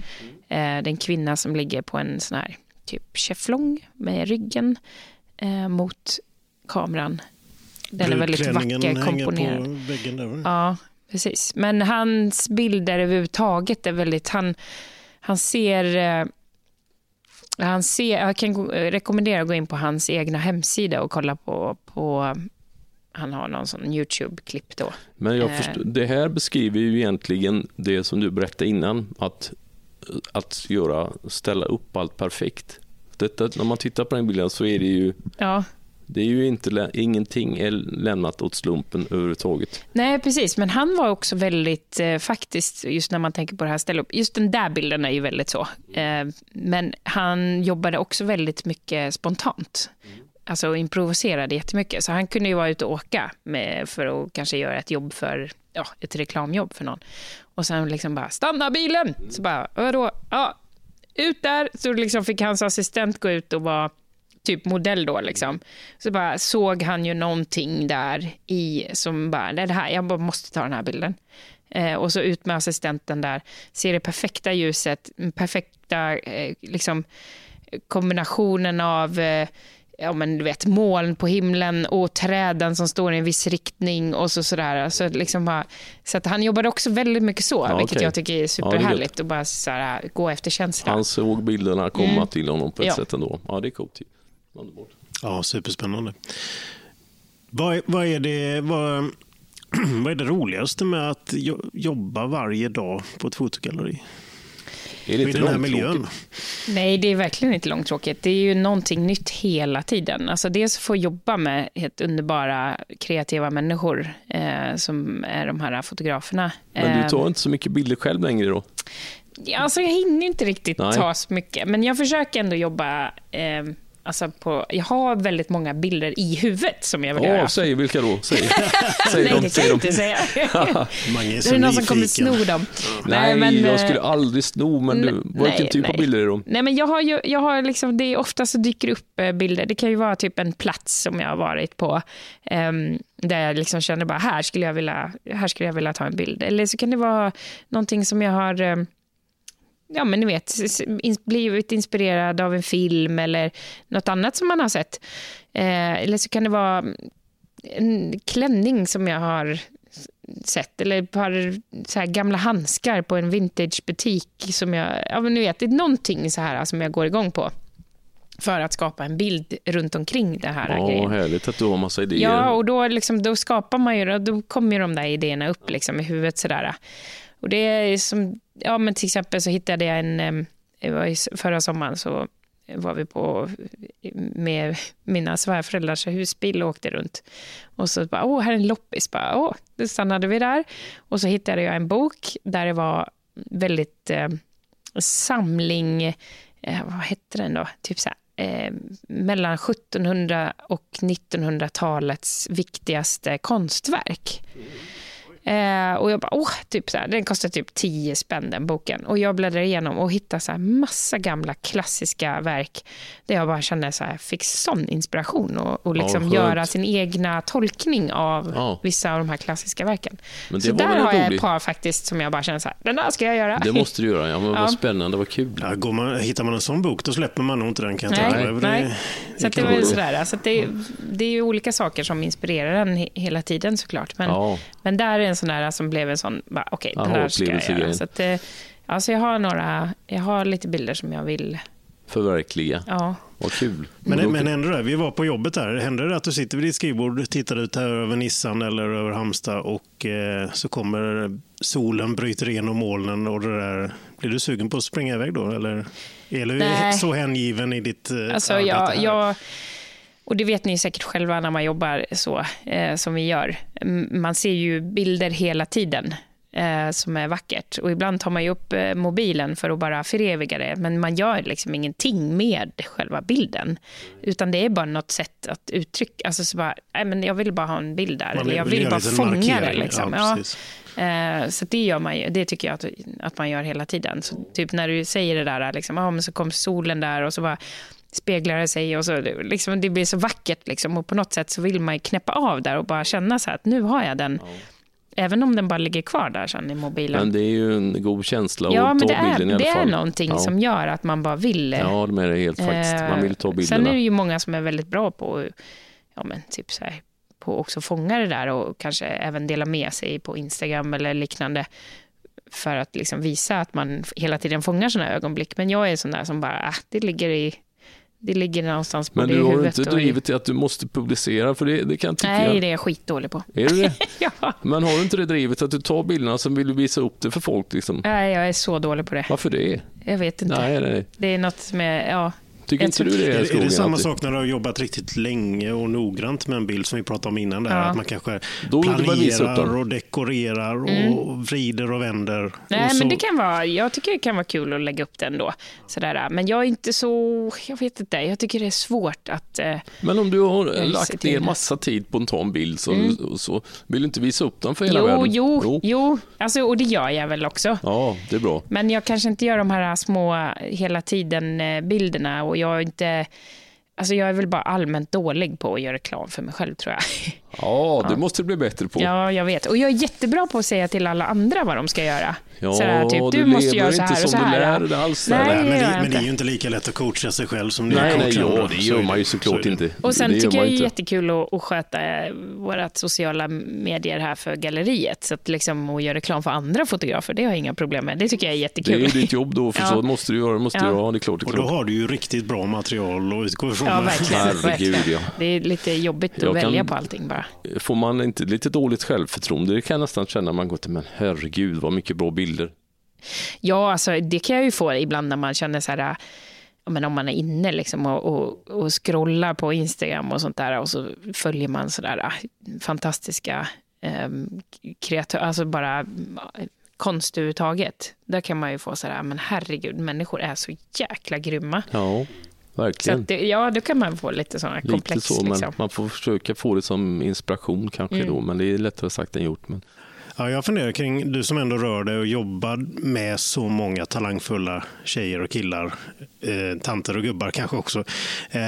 Eh, det är en kvinna som ligger på en sån här typ cheflong med ryggen eh, mot kameran. Den är väldigt vacker komponerad. på väggen där. Ja, precis. Men hans bilder överhuvudtaget är väldigt... Han, han ser... eh, Han ser jag kan rekommendera att gå in på hans egna hemsida och kolla på... på han har någon sån YouTube-klipp då. Men jag Eh. förstår, det här beskriver ju egentligen det som du berättade innan, att, att göra, ställa upp allt perfekt. Detta, när man tittar på den bilden så är det ju, Ja, det är ju inte, ingenting är lämnat åt slumpen överhuvudtaget. Nej, precis. Men han var också väldigt, eh, faktiskt, just när man tänker på det här stället. just den där bilden är ju väldigt så. Eh, men han jobbade också väldigt mycket spontant. Alltså improviserade jättemycket. Så han kunde ju vara ute och åka med, för att kanske göra ett jobb för, ja, ett reklamjobb för någon. Och sen liksom bara, stanna bilen! Så bara, vadå? Ja, ut där! Så liksom fick hans assistent gå ut och vara typ modell då liksom. Så bara såg han ju någonting där i som bara, "Nej, det här, jag bara måste ta den här bilden. Eh, och så ut med assistenten där, ser det perfekta ljuset, perfekta eh, liksom, kombinationen av eh, ja, men du vet, moln på himlen och träden som står i en viss riktning och så sådär. Alltså, liksom bara, så att han jobbade också väldigt mycket så, Ja, vilket okej. jag tycker är Ja, superhärligt. och bara så här, gå efter känslan. Han såg bilderna komma Mm. till honom på ett Ja. sätt ändå. Ja, det är coolt. Underbart. Ja, superspännande. Vad vad är, det, vad, vad är det roligaste med att jo- jobba varje dag på ett fotogalleri? Är det I inte den här långtråkigt? miljön? Nej, det är verkligen inte långtråkigt. Det är ju någonting nytt hela tiden. Alltså dels få jobba med helt underbara, kreativa människor eh, som är de här fotograferna. Men du Eh, tar inte så mycket bilder själv längre då? Ja, Alltså jag hinner inte riktigt Nej. ta så mycket, men jag försöker ändå jobba eh, alltså på... Jag har väldigt många bilder i huvudet som jag vill Ja, göra. säg vilka då? Säg, säg Nej, dem, det säg kan jag dem. inte säga. Mange är så är det någon som kommer sno dem. Nej, men, jag eh, skulle aldrig sno, men du, nej, vilken typ av nej. bilder är det då? Nej, men jag har ju, jag har liksom, det är ofta så dyker upp eh, bilder. Det kan ju vara typ en plats som jag har varit på. ehm, där jag liksom känner bara, här skulle, jag vilja, här skulle jag vilja ta en bild. Eller så kan det vara någonting som jag har... ehm, Ja, men ni vet, blivit inspirerad av en film eller något annat som man har sett. Eh, eller så kan det vara en klänning som jag har sett eller ett par så här gamla handskar på en vintagebutik som jag, ja men ni vet, det är någonting så här som jag går igång på för att skapa en bild runt omkring den här Ja, grejen. härligt att du har massa idéer. Ja, och då, liksom, då skapar man ju, då kommer ju de där idéerna upp liksom, i huvudet sådär. Och det är som, ja men till exempel så hittade jag en, var förra sommaren så var vi på med mina svärföräldrars husbil och åkte runt. Och så bara, åh, här är en loppis. Bara, åh, då stannade vi där. Och så hittade jag en bok där det var väldigt eh, samling, eh, vad hette den då? Typ så här, eh, mellan 1700 och 1900-talets viktigaste konstverk. Eh, och jag bara, åh, typ så här, den kostar typ 10 spänn den boken. Och jag bläddrar igenom och hittar så här massa gamla klassiska verk där jag bara kände så här, fick sån inspiration och, och liksom skönt. göra sin egna tolkning av Ja. vissa av de här klassiska verken. Men det så var där har jag ett par faktiskt som jag bara känner så här, den där ska jag göra. Det måste du göra. Ja, men Ja. vad spännande, vad kul. Ja, går man, hittar man en sån bok, då släpper man nog inte den kan jag Nej, tänka mig. för nej. Det, Så det var ju sådär, det, det är ju olika saker som inspirerar en he- hela tiden såklart. Men, Ja. men där är en sån där som blev en sån, okej, den där ska jag göra. Så att, eh, alltså jag har några, jag har lite bilder som jag vill, Förverkliga. ja. Vad kul. Men, men ändå där, vi var på jobbet där. Händer det att du sitter vid ditt skrivbord, tittar ut här över Nissan eller över Halmstad och eh, så kommer solen, bryter igenom molnen och det där. Blir du sugen på att springa iväg då? Eller är du Nej. så hängiven i ditt eh, Alltså arbete jag, här? jag, och det vet ni säkert själva när man jobbar så eh, som vi gör. Man ser ju bilder hela tiden eh, som är vackert. Och ibland tar man ju upp eh, mobilen för att bara föreviga det. Men man gör liksom ingenting med själva bilden. Utan det är bara något sätt att uttrycka. Alltså så bara, nej, men jag vill bara ha en bild där. Man eller jag vill bara fånga det. Liksom. Ja. Eh, så det gör man ju. Det tycker jag att, att man gör hela tiden. Så typ när du säger det där, liksom, ah, men så kom solen där och så bara speglar det sig och så liksom, det blir så vackert liksom, och på något sätt så vill man ju knäppa av där och bara känna så här att nu har jag den. Även om den bara ligger kvar där sen i mobilen. Men det är ju en god känsla ja, att men ta det är, bilden i alla det är fall. någonting ja. som gör att man bara vill. Ja, det är det helt faktiskt. Man vill ta Eh, bilderna. Sen är det ju många som är väldigt bra på, ja, men typ så här, på också fånga det där och kanske även dela med sig på Instagram eller liknande för att liksom visa att man hela tiden fångar sådana ögonblick. Men jag är sån där som bara, ah, det ligger i det ligger någonstans Men både du har inte drivit till att du måste publicera, för det, det kan tycka. Nej, det är jag skitdålig på. Är det det? ja. Men har du inte det drivet att du tar bilderna som vill du visa upp det för folk? Liksom? Nej, jag är så dålig på det. Varför det? Jag vet inte. Nej, nej. Det är något med, ja. Tycker inte du det? Är, är det samma att sak när du har jobbat riktigt länge och noggrant med en bild som vi pratade om innan? Där, Ja. Att man kanske Då planerar och dekorerar och vrider och vänder. Mm. Nej, och så, men det kan vara, jag tycker det kan vara kul att lägga upp den då. Sådär. Men jag är inte så, jag vet inte, jag tycker det är svårt att... Eh, Men om du har lagt ner massa tid på en en bild så, så vill du inte visa upp den för hela jo, världen? jo, jo, Alltså, och det gör jag väl också. Ja, det är bra. Men jag kanske inte gör de här små hela tiden-bilderna och jag är inte... Alltså jag är väl bara allmänt dålig på att göra reklam för mig själv, tror jag. Ja, det måste du bli bättre på. Ja, jag vet. Och jag är jättebra på att säga till alla andra vad de ska göra. Ja, Sådär, typ, du du måste lever göra så inte här och som så du här. lär dig alls. Nej, eller? men, det men det är inte. ju inte lika lätt att coacha sig själv som det Nej, nej, ja, det gör man ju såklart inte. Och sen det tycker jag det är inte. jättekul att, att sköta eh, vårt sociala medier här för galleriet. Så att liksom att göra reklam för andra fotografer, det har jag inga problem med. Det tycker jag är Det är jättekul. ju ditt jobb då, för Ja. så måste du göra. Måste Ja. du, ja, det är klart. Det är Och då klart. har du ju riktigt bra material att utgå ifrån. Ja, verkligen. Herregud, verkligen. ja. Det är lite jobbigt att Jag kan- välja på allting bara. Får man inte lite dåligt självförtroende, det kan jag nästan känna man går till, men herregud vad mycket bra bilder. Ja, alltså, det kan jag ju få ibland när man känner så här, men om man är inne liksom och, och, och scrollar på Instagram och sånt där och så följer man så där äh, fantastiska um, kreatörer, alltså bara konst överhuvudtaget. Där kan man ju få så här, men herregud, människor är så jäkla grymma. Ja, Så verkligen. att det, ja, då kan man få lite sådana Lite komplex. så, liksom. man får försöka få det som inspiration kanske Mm. då, men det är lättare sagt än gjort. Men... Ja, jag funderar kring, du som ändå rör dig och jobbar med så många talangfulla tjejer och killar, eh, tanter och gubbar kanske också. Eh,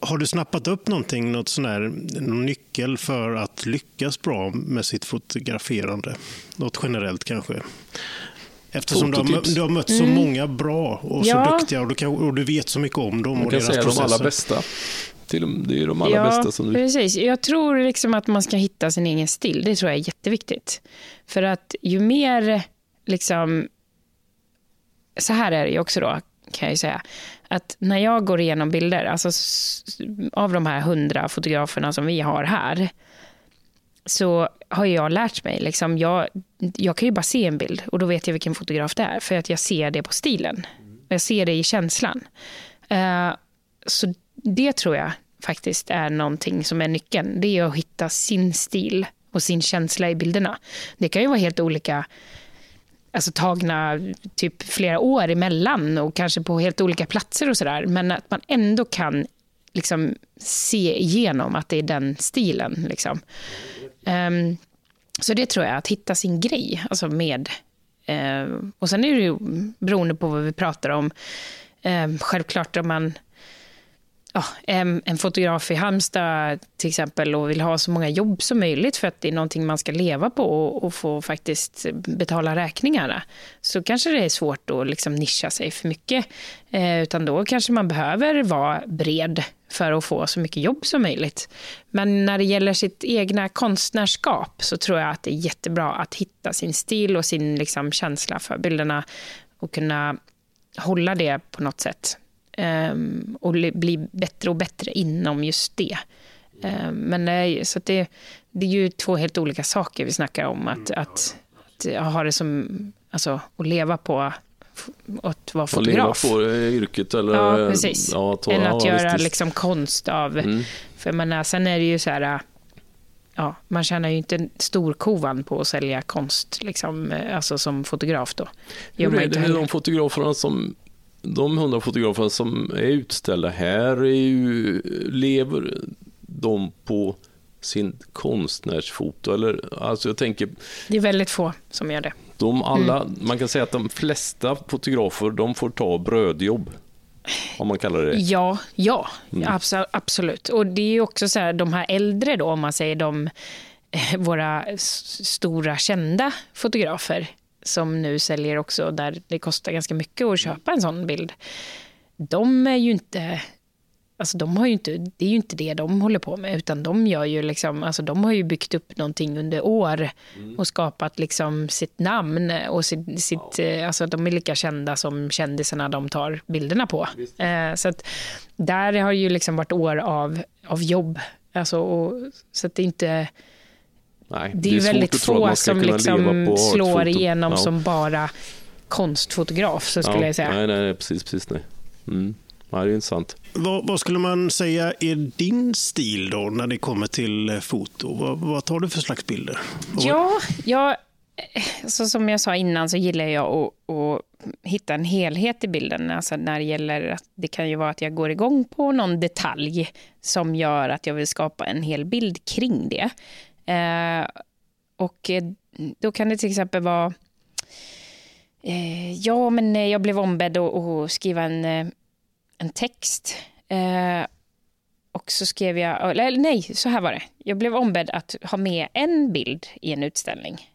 har du snappat upp någonting, något sån här, någon nyckel för att lyckas bra med sitt fotograferande? Något generellt kanske? Eftersom du har, du har mött så många bra och så Mm. Ja. duktiga och du, kan, och du vet så mycket om dem Man och kan deras säga de processer. allra bästa. Till, det är de allra ja, bästa som du... precis. Jag tror liksom att man ska hitta sin egen stil. Det tror jag är jätteviktigt. För att ju mer, liksom... Så här är det ju också då, kan jag ju säga. Att när jag går igenom bilder, alltså av de här hundra fotograferna som vi har här, så har jag lärt mig, liksom, jag, jag kan ju bara se en bild och då vet jag vilken fotograf det är, för att jag ser det på stilen. Jag ser det i känslan. Eh, så det tror jag faktiskt är någonting som är nyckeln. Det är att hitta sin stil och sin känsla i bilderna. Det kan ju vara helt olika alltså, tagna typ flera år emellan och kanske på helt olika platser och sådär. Men att man ändå kan liksom se igenom att det är den stilen. Liksom. Um, så det tror jag, att hitta sin grej alltså med... Uh, och sen är det ju beroende på vad vi pratar om. Uh, självklart om man ja, en, en, fotograf i Halmstad till exempel och vill ha så många jobb som möjligt för att det är någonting man ska leva på och, och få faktiskt betala räkningarna. Så kanske det är svårt att liksom nischa sig för mycket. Eh, utan då kanske man behöver vara bred för att få så mycket jobb som möjligt. Men när det gäller sitt egna konstnärskap så tror jag att det är jättebra att hitta sin stil och sin liksom, känsla för bilderna och kunna hålla det på något sätt. Um, och bli bättre och bättre inom just det. Um, men det, så det, det är ju två helt olika saker vi snackar om. Att, att, att ha det som, alltså, att leva på att vara fotograf. Att leva på yrket eller... Ja, precis. Ja, ta, Än att ja, göra liksom konst av... Mm. För menar, sen är det ju så här... Ja, man tjänar ju inte storkovan på att sälja konst liksom, alltså som fotograf. Då. Hur är det med de fotograferna som de hundra fotografer som är utställda här är ju, lever de på sin konstnärsfoto? Eller, alltså jag tänker, det är väldigt få som gör det. De alla, mm. Man kan säga att de flesta fotografer de får ta brödjobb. Om man kallar det Ja, ja mm. absolut. Och det är också så här, de här äldre då, om man säger de, eh, våra stora kända fotografer som nu säljer också, där det kostar ganska mycket att köpa en sån bild. De är ju inte... Alltså de har ju inte, det är ju inte det de håller på med, utan de, gör ju liksom, alltså de har ju byggt upp någonting under år mm. och skapat liksom sitt namn. och sitt, sitt ja. alltså De är lika kända som kändisarna de tar bilderna på. Eh, så att där har ju liksom varit år av, av jobb. Alltså, och, så att det inte Nej, det är, det är väldigt få som liksom slår igenom ja. som bara konstfotograf, så skulle ja, jag säga. Nej, nej, precis, precis. Nej. Mm. Ja, det är intressant. Vad, vad, skulle man säga är din stil då när det kommer till eh, foto? Vad, vad tar du för slags bilder? Ja, jag, så som jag sa innan så gillar jag att, att hitta en helhet i bilden. Alltså när det gäller att det kan ju vara att jag går igång på någon detalj som gör att jag vill skapa en hel bild kring det. Eh, och eh, då kan det till exempel vara... Eh, ja, men eh, jag blev ombedd att skriva en, eh, en text. Eh, och så skrev jag... Eller nej, så här var det. Jag blev ombedd att ha med en bild i en utställning.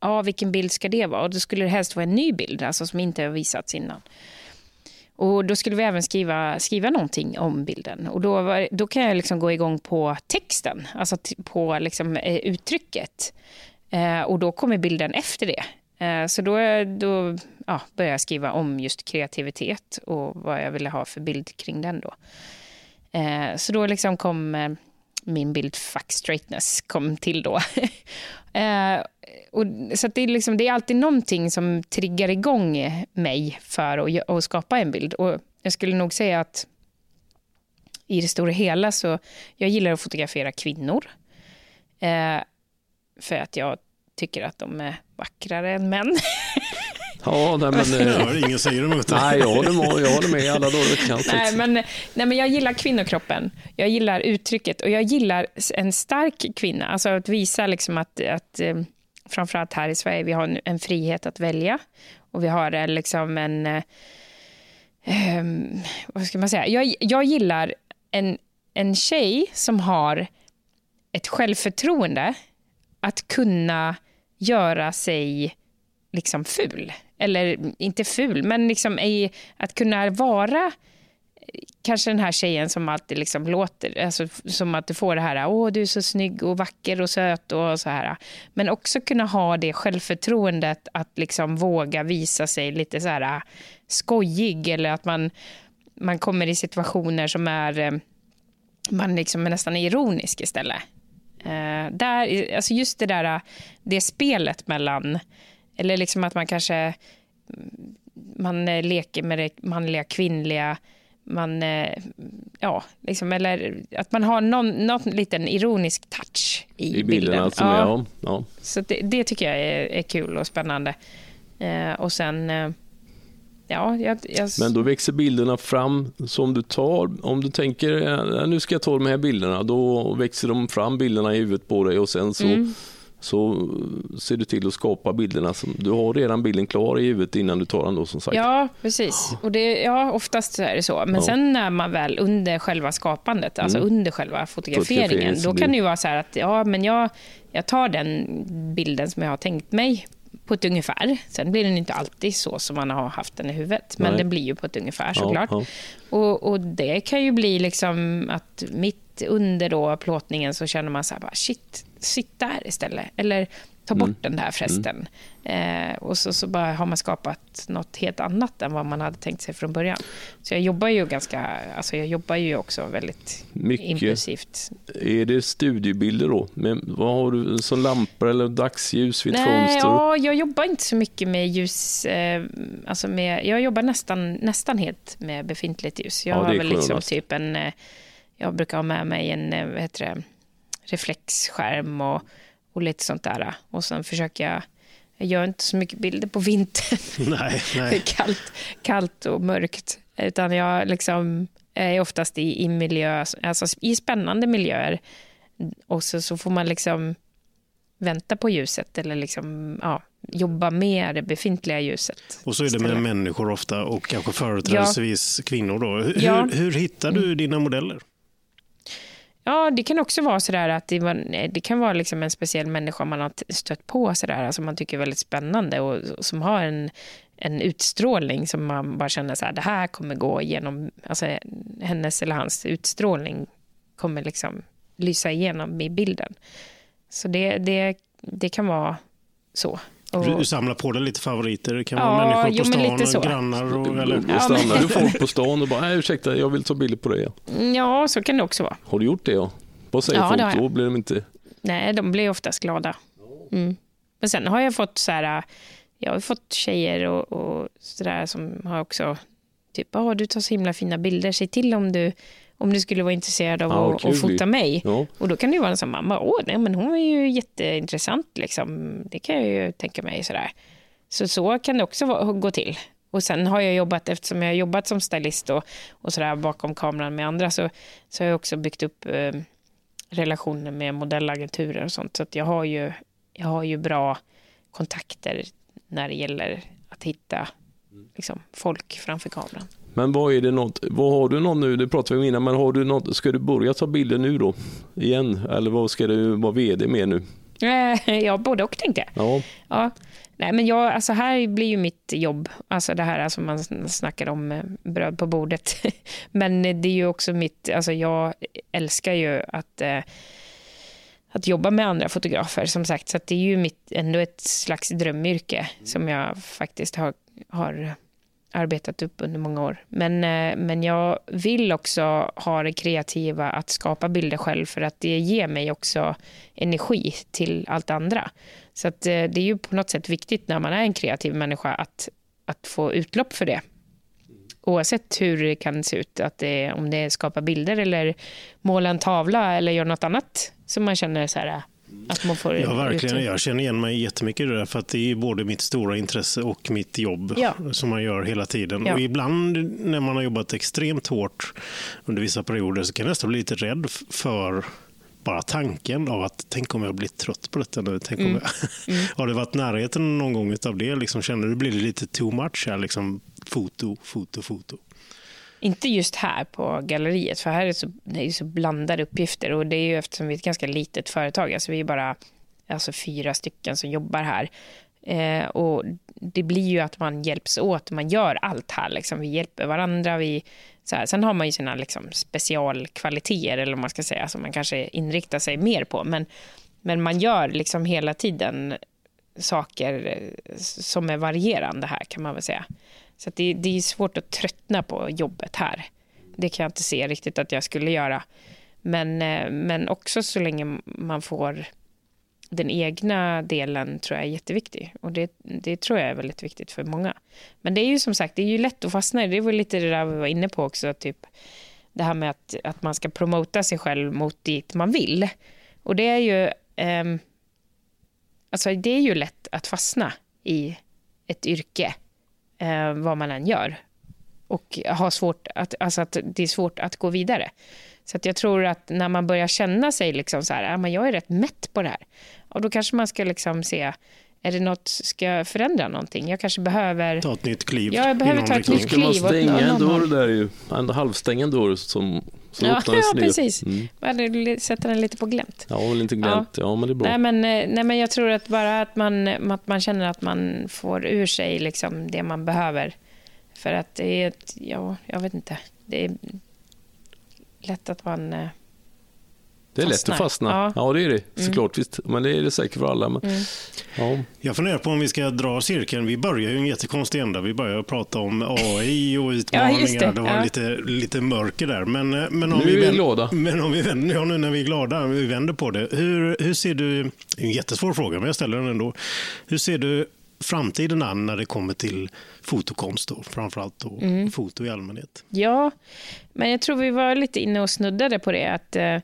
Ja, vilken bild ska det vara? Och då skulle det helst vara en ny bild, alltså som inte har visats innan. Och Då skulle vi även skriva, skriva någonting om bilden. Och Då, var, då kan jag liksom gå igång på texten, alltså på liksom, eh, uttrycket. Eh, och Då kommer bilden efter det. Eh, så då, då ja, började jag skriva om just kreativitet och vad jag ville ha för bild kring den. då. Eh, så då liksom kom eh, min bild fuck straightness kom till då. eh, och, så det, är liksom, det är alltid någonting som triggar igång mig för att, att skapa en bild. Och jag skulle nog säga att i det stora hela så jag gillar att fotografera kvinnor. Eh, för att jag tycker att de är vackrare än män. Ja, nej, men, ja, ingen säger emot det. Nej, jag håller med, jag håller med alla dagar nej, men, nej, men jag gillar kvinnokroppen. Jag gillar uttrycket och jag gillar en stark kvinna. Alltså att visa liksom att, att eh, framförallt här i Sverige, vi har en, en frihet att välja. Och vi har liksom en... Um, vad ska man säga? Jag, jag gillar en, en tjej som har ett självförtroende att kunna göra sig liksom ful. Eller inte ful, men liksom i, att kunna vara eh, kanske den här tjejen som alltid liksom låter, alltså, som att du får det här, åh du är så snygg och vacker och söt och så här. Men också kunna ha det självförtroendet att liksom våga visa sig lite så här eh, skojig eller att man, man kommer i situationer som är, eh, man liksom är nästan ironisk istället. Uh, där, alltså just det där, det spelet mellan, eller liksom att man kanske man leker med det manliga, kvinnliga, man eh, ja, liksom, eller att man har någon, någon liten ironisk touch i, I bilden. bilden. Alltså, ja. ja. Ja. Så det, det tycker jag är, är kul och spännande. Eh, och sen, eh, ja, jag, jag, Men då växer bilderna fram som du tar. Om du tänker, "Ja, nu ska jag ta de här bilderna, då växer de fram bilderna i huvudet på dig och sen så, Mm. Så ser du till att skapa bilderna. Som, du har redan bilden klar i huvudet innan du tar den då som sagt. Ja, precis. Och det, ja, oftast är det så. Men Ja. sen när man väl under själva skapandet, alltså Mm. under själva fotograferingen, Fotografering, då kan det ju vara så här att ja, men jag, jag tar den bilden som jag har tänkt mig på ett ungefär. Sen blir den inte alltid så som man har haft den i huvudet, men Nej. den blir ju på ett ungefär Ja, såklart. ja. Och, och det kan ju bli liksom att mitt under då plåtningen så känner man så här bara shit, sitt där istället. Eller ta bort Mm. den där förresten. Eh, och så, så bara har man skapat något helt annat än vad man hade tänkt sig från början. Så jag jobbar ju ganska, alltså jag jobbar ju också väldigt Mycket. impulsivt. Är det studiebilder då? Men vad har du som lampor eller dagsljus vid ett Nej, fönster? ja, jag jobbar inte så mycket med ljus. Eh, alltså med, jag jobbar nästan, nästan helt med befintligt ljus. Jag Ja, har väl liksom typ en... Eh, jag brukar ha med mig en eh, vad heter det, reflexskärm och, och lite sånt där. Och sen försöker jag... Jag gör inte så mycket bilder på vintern. Nej, Det är nej. kallt, kallt och mörkt. Utan jag liksom är oftast i, i miljö, alltså i spännande miljöer. Och så, så får man liksom vänta på ljuset eller liksom, ja, jobba med det befintliga ljuset. Och så är det med människor ofta och kanske företrädesvis kvinnor. Då. Hur, Ja. hur hittar du dina modeller? Ja, det kan också vara sådär att det, var, det kan vara liksom en speciell människa man har stött på sådär, alltså man tycker är väldigt spännande och, och som har en, en utstrålning som man bara känner så här, det här kommer gå igenom, alltså hennes eller hans utstrålning kommer liksom lysa igenom i bilden. Så det, det, det kan vara så. Och, Du, samlar på dig lite favoriter. Det kan Ja, vara människor på jo, stan lite så. och grannar. Och, eller, Då stannar du folk på stan och bara, nej ursäkta, jag vill ta bilder på det. ja, så kan det också vara. Har du gjort det? Ja? Vad säger Ja, folk jag. då? Blir de inte... Nej, de blir oftast glada. Mm. Men sen har jag fått så här, jag har fått tjejer och, och så där som har också typ, ja du tar så himla fina bilder, säg till om du, om du skulle vara intresserad av Ja, att, fota mig. Ja. Och då kan det ju vara en sån mamma, åh nej men hon var ju jätteintressant liksom, det kan jag ju tänka mig sådär. Så så kan det också gå till. Och sen har jag jobbat, eftersom jag har jobbat som stylist och, och sådär bakom kameran med andra, så, så har jag också byggt upp eh, relationer med modellagenturer och sånt. Så att jag har ju, jag har ju bra kontakter när det gäller att hitta liksom, folk framför kameran. Men vad är det något, vad har du något nu, det pratade vi om innan, men har du något, ska du börja ta bilder nu då? Igen? Eller vad ska du vara VD med nu? Eh, Ja, både och tänkte jag. Ja, Ja. Nej, men jag, alltså här blir ju mitt jobb, alltså det här alltså man snackar om eh, bröd på bordet. Men det är ju också mitt, alltså jag älskar ju att, eh, att jobba med andra fotografer som sagt. Så det är ju mitt, ändå ett slags drömyrke som jag faktiskt har, har arbetat upp under många år. Men, eh, men jag vill också ha det kreativa att skapa bilder själv för att det ger mig också energi till allt andra. Så att, eh, det är ju på något sätt viktigt när man är en kreativ människa att, att få utlopp för det. Oavsett hur det kan se ut, att det, om det är skapa bilder eller måla en tavla eller göra något annat som man känner så här, att man får Ja, verkligen. Jag känner igen mig jättemycket i det där, för att det är både mitt stora intresse och mitt jobb Ja. som man gör hela tiden. Ja. Och ibland när man har jobbat extremt hårt under vissa perioder så kan jag nästan bli lite rädd för bara tanken av att tänk om jag blir trött på detta nu. Tänk om Mm. jag... har det varit närheten någon gång av det? Liksom, känner du blir det lite too much här? Liksom, foto, foto, foto. Inte just här på galleriet, för här är det så, det är så blandade uppgifter. Och det är ju eftersom vi är ett ganska litet företag, alltså vi är bara alltså fyra stycken som jobbar här. Eh, och det blir ju att man hjälps åt, man gör allt här. Liksom. Vi hjälper varandra. Vi, så här. Sen har man ju sina liksom, specialkvaliteter, eller man ska säga, som man kanske inriktar sig mer på. Men, men man gör liksom hela tiden saker eh, som är varierande här, kan man väl säga. Så att det, det är svårt att tröttna på jobbet här. Det kan jag inte se riktigt att jag skulle göra. Men, eh, men också så länge man får den egna delen tror jag är jätteviktig. Och det, det tror jag är väldigt viktigt för många. Men det är ju som sagt, det är ju lätt att fastna i det. Det var lite det där vi var inne på också, typ det här med att, att man ska promota sig själv mot dit man vill. Och det är ju, eh, alltså det är ju lätt att fastna i ett yrke, eh, vad man än gör. Och har svårt att, alltså att det är svårt att gå vidare. Så att jag tror att när man börjar känna sig liksom så här, ja, men jag är rätt mätt på det här. Och då kanske man ska liksom se, är det något, ska jag förändra någonting? Jag kanske behöver... Ta ett nytt kliv. Ja, jag behöver ta ett nytt Ska man kliv åt stänga en dörr där ju, en halvstänga en dörr som, som Ja, ja precis. Mm. Sätter den lite på glänt. Ja, väl inte glömt. Ja. men det är bra. Nej men, eh, nej, men jag tror att bara att man, att man känner att man får ur sig liksom det man behöver. För att det är ett, ja, jag vet inte. Det är lätt att man... det är lätt fastnar. att fastna. Ja. Ja, det är det. Såklart, visst. Men det är det säkert för alla. Men, Mm. ja. Jag funderar på om vi ska dra cirkeln. Vi börjar ju en jättekonstig ända. Vi börjar prata om AI och utmaningar. just det. det var Ja. lite, lite mörker där. Men, eh, men om Nu vi är vi glada. Men om vi vänder, ja, nu när vi är glada, vi vänder på det. Hur, hur ser du, det är en jättesvår fråga, men jag ställer den ändå. Hur ser du framtiden an när det kommer till fotokonst då, framförallt då, Mm. foto i allmänhet? Ja, men jag tror vi var lite inne och snuddade på det. Att, eh,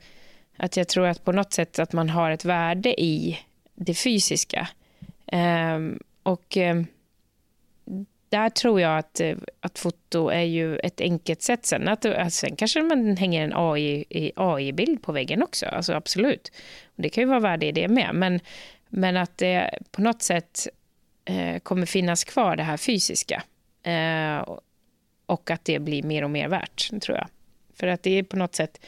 att jag tror att på något sätt att man har ett värde i det fysiska. Ehm, och ehm, där tror jag att, eh, att foto är ju ett enkelt sätt. Sen, att, att sen kanske man hänger en AI-bild AI-bild på väggen också. Alltså absolut. Och det kan ju vara värde i det med. Men, men att det på något sätt eh, kommer finnas kvar det här fysiska. Eh, och att det blir mer och mer värt, tror jag. För att det är på något sätt...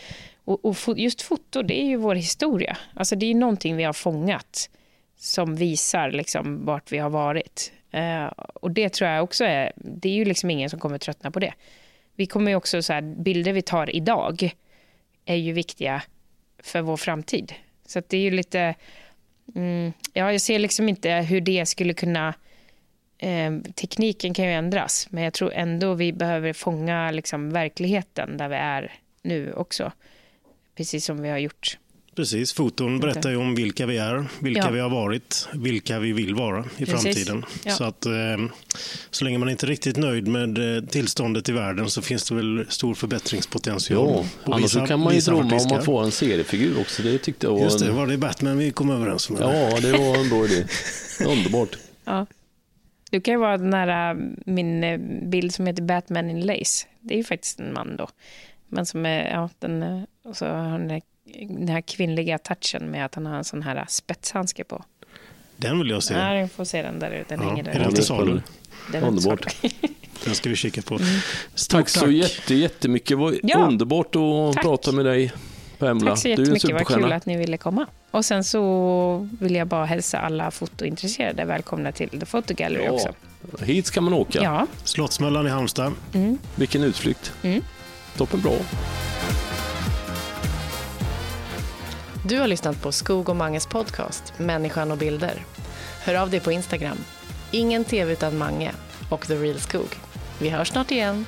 Och, och just foto, det är ju vår historia. Alltså det är någonting vi har fångat som visar liksom vart vi har varit. Eh, och det tror jag också är... Det är ju liksom ingen som kommer tröttna på det. Vi kommer ju också så här, bilder vi tar idag är ju viktiga för vår framtid. Så att det är ju lite... Mm, ja, jag ser liksom inte hur det skulle kunna... Eh, tekniken kan ju ändras, men jag tror ändå vi behöver fånga liksom, verkligheten där vi är nu också. Precis som vi har gjort. Precis, foton berättar ju om vilka vi är, vilka Ja. vi har varit, vilka vi vill vara i Precis. framtiden. Ja. Så att eh, så länge man inte är riktigt nöjd med eh, tillståndet i världen så finns det väl stor förbättringspotential. ja. Annars så kan man ju drömma om att få en seriefigur också. Det tyckte jag var Just det, en... var det Batman vi kom överens om? eller? Ja, det var en bra idé. Underbart. Ja. Du kan ju vara den här, äh, min eh, bild som heter Batman in Lace. Det är ju faktiskt en man då. Men som är, ja, den, eh, och så har han den här kvinnliga touchen med att han har en sån här spetshandske på. Den vill jag se. Ja, du får se den där, den Ja, hänger är där. den till är salu? Den är inte Underbart. Den ska vi kika på. Mm. Stort Tack så jätte, jättemycket. Det var Ja. underbart att Tack. prata med dig, Pamela. Tack så du är en jättemycket, vad kul att ni ville komma. Och sen så vill jag bara hälsa alla fotointresserade välkomna till The Photo Gallery Ja. också. Hit ska man åka. Ja, Slottsmöllan i Halmstad. Vilken utflykt. Mm. Toppen bra. Du har lyssnat på Skog och Manges podcast Människan och bilder. Hör av dig på Instagram. Ingen tv utan Mange och The Real Skog. Vi hörs snart igen.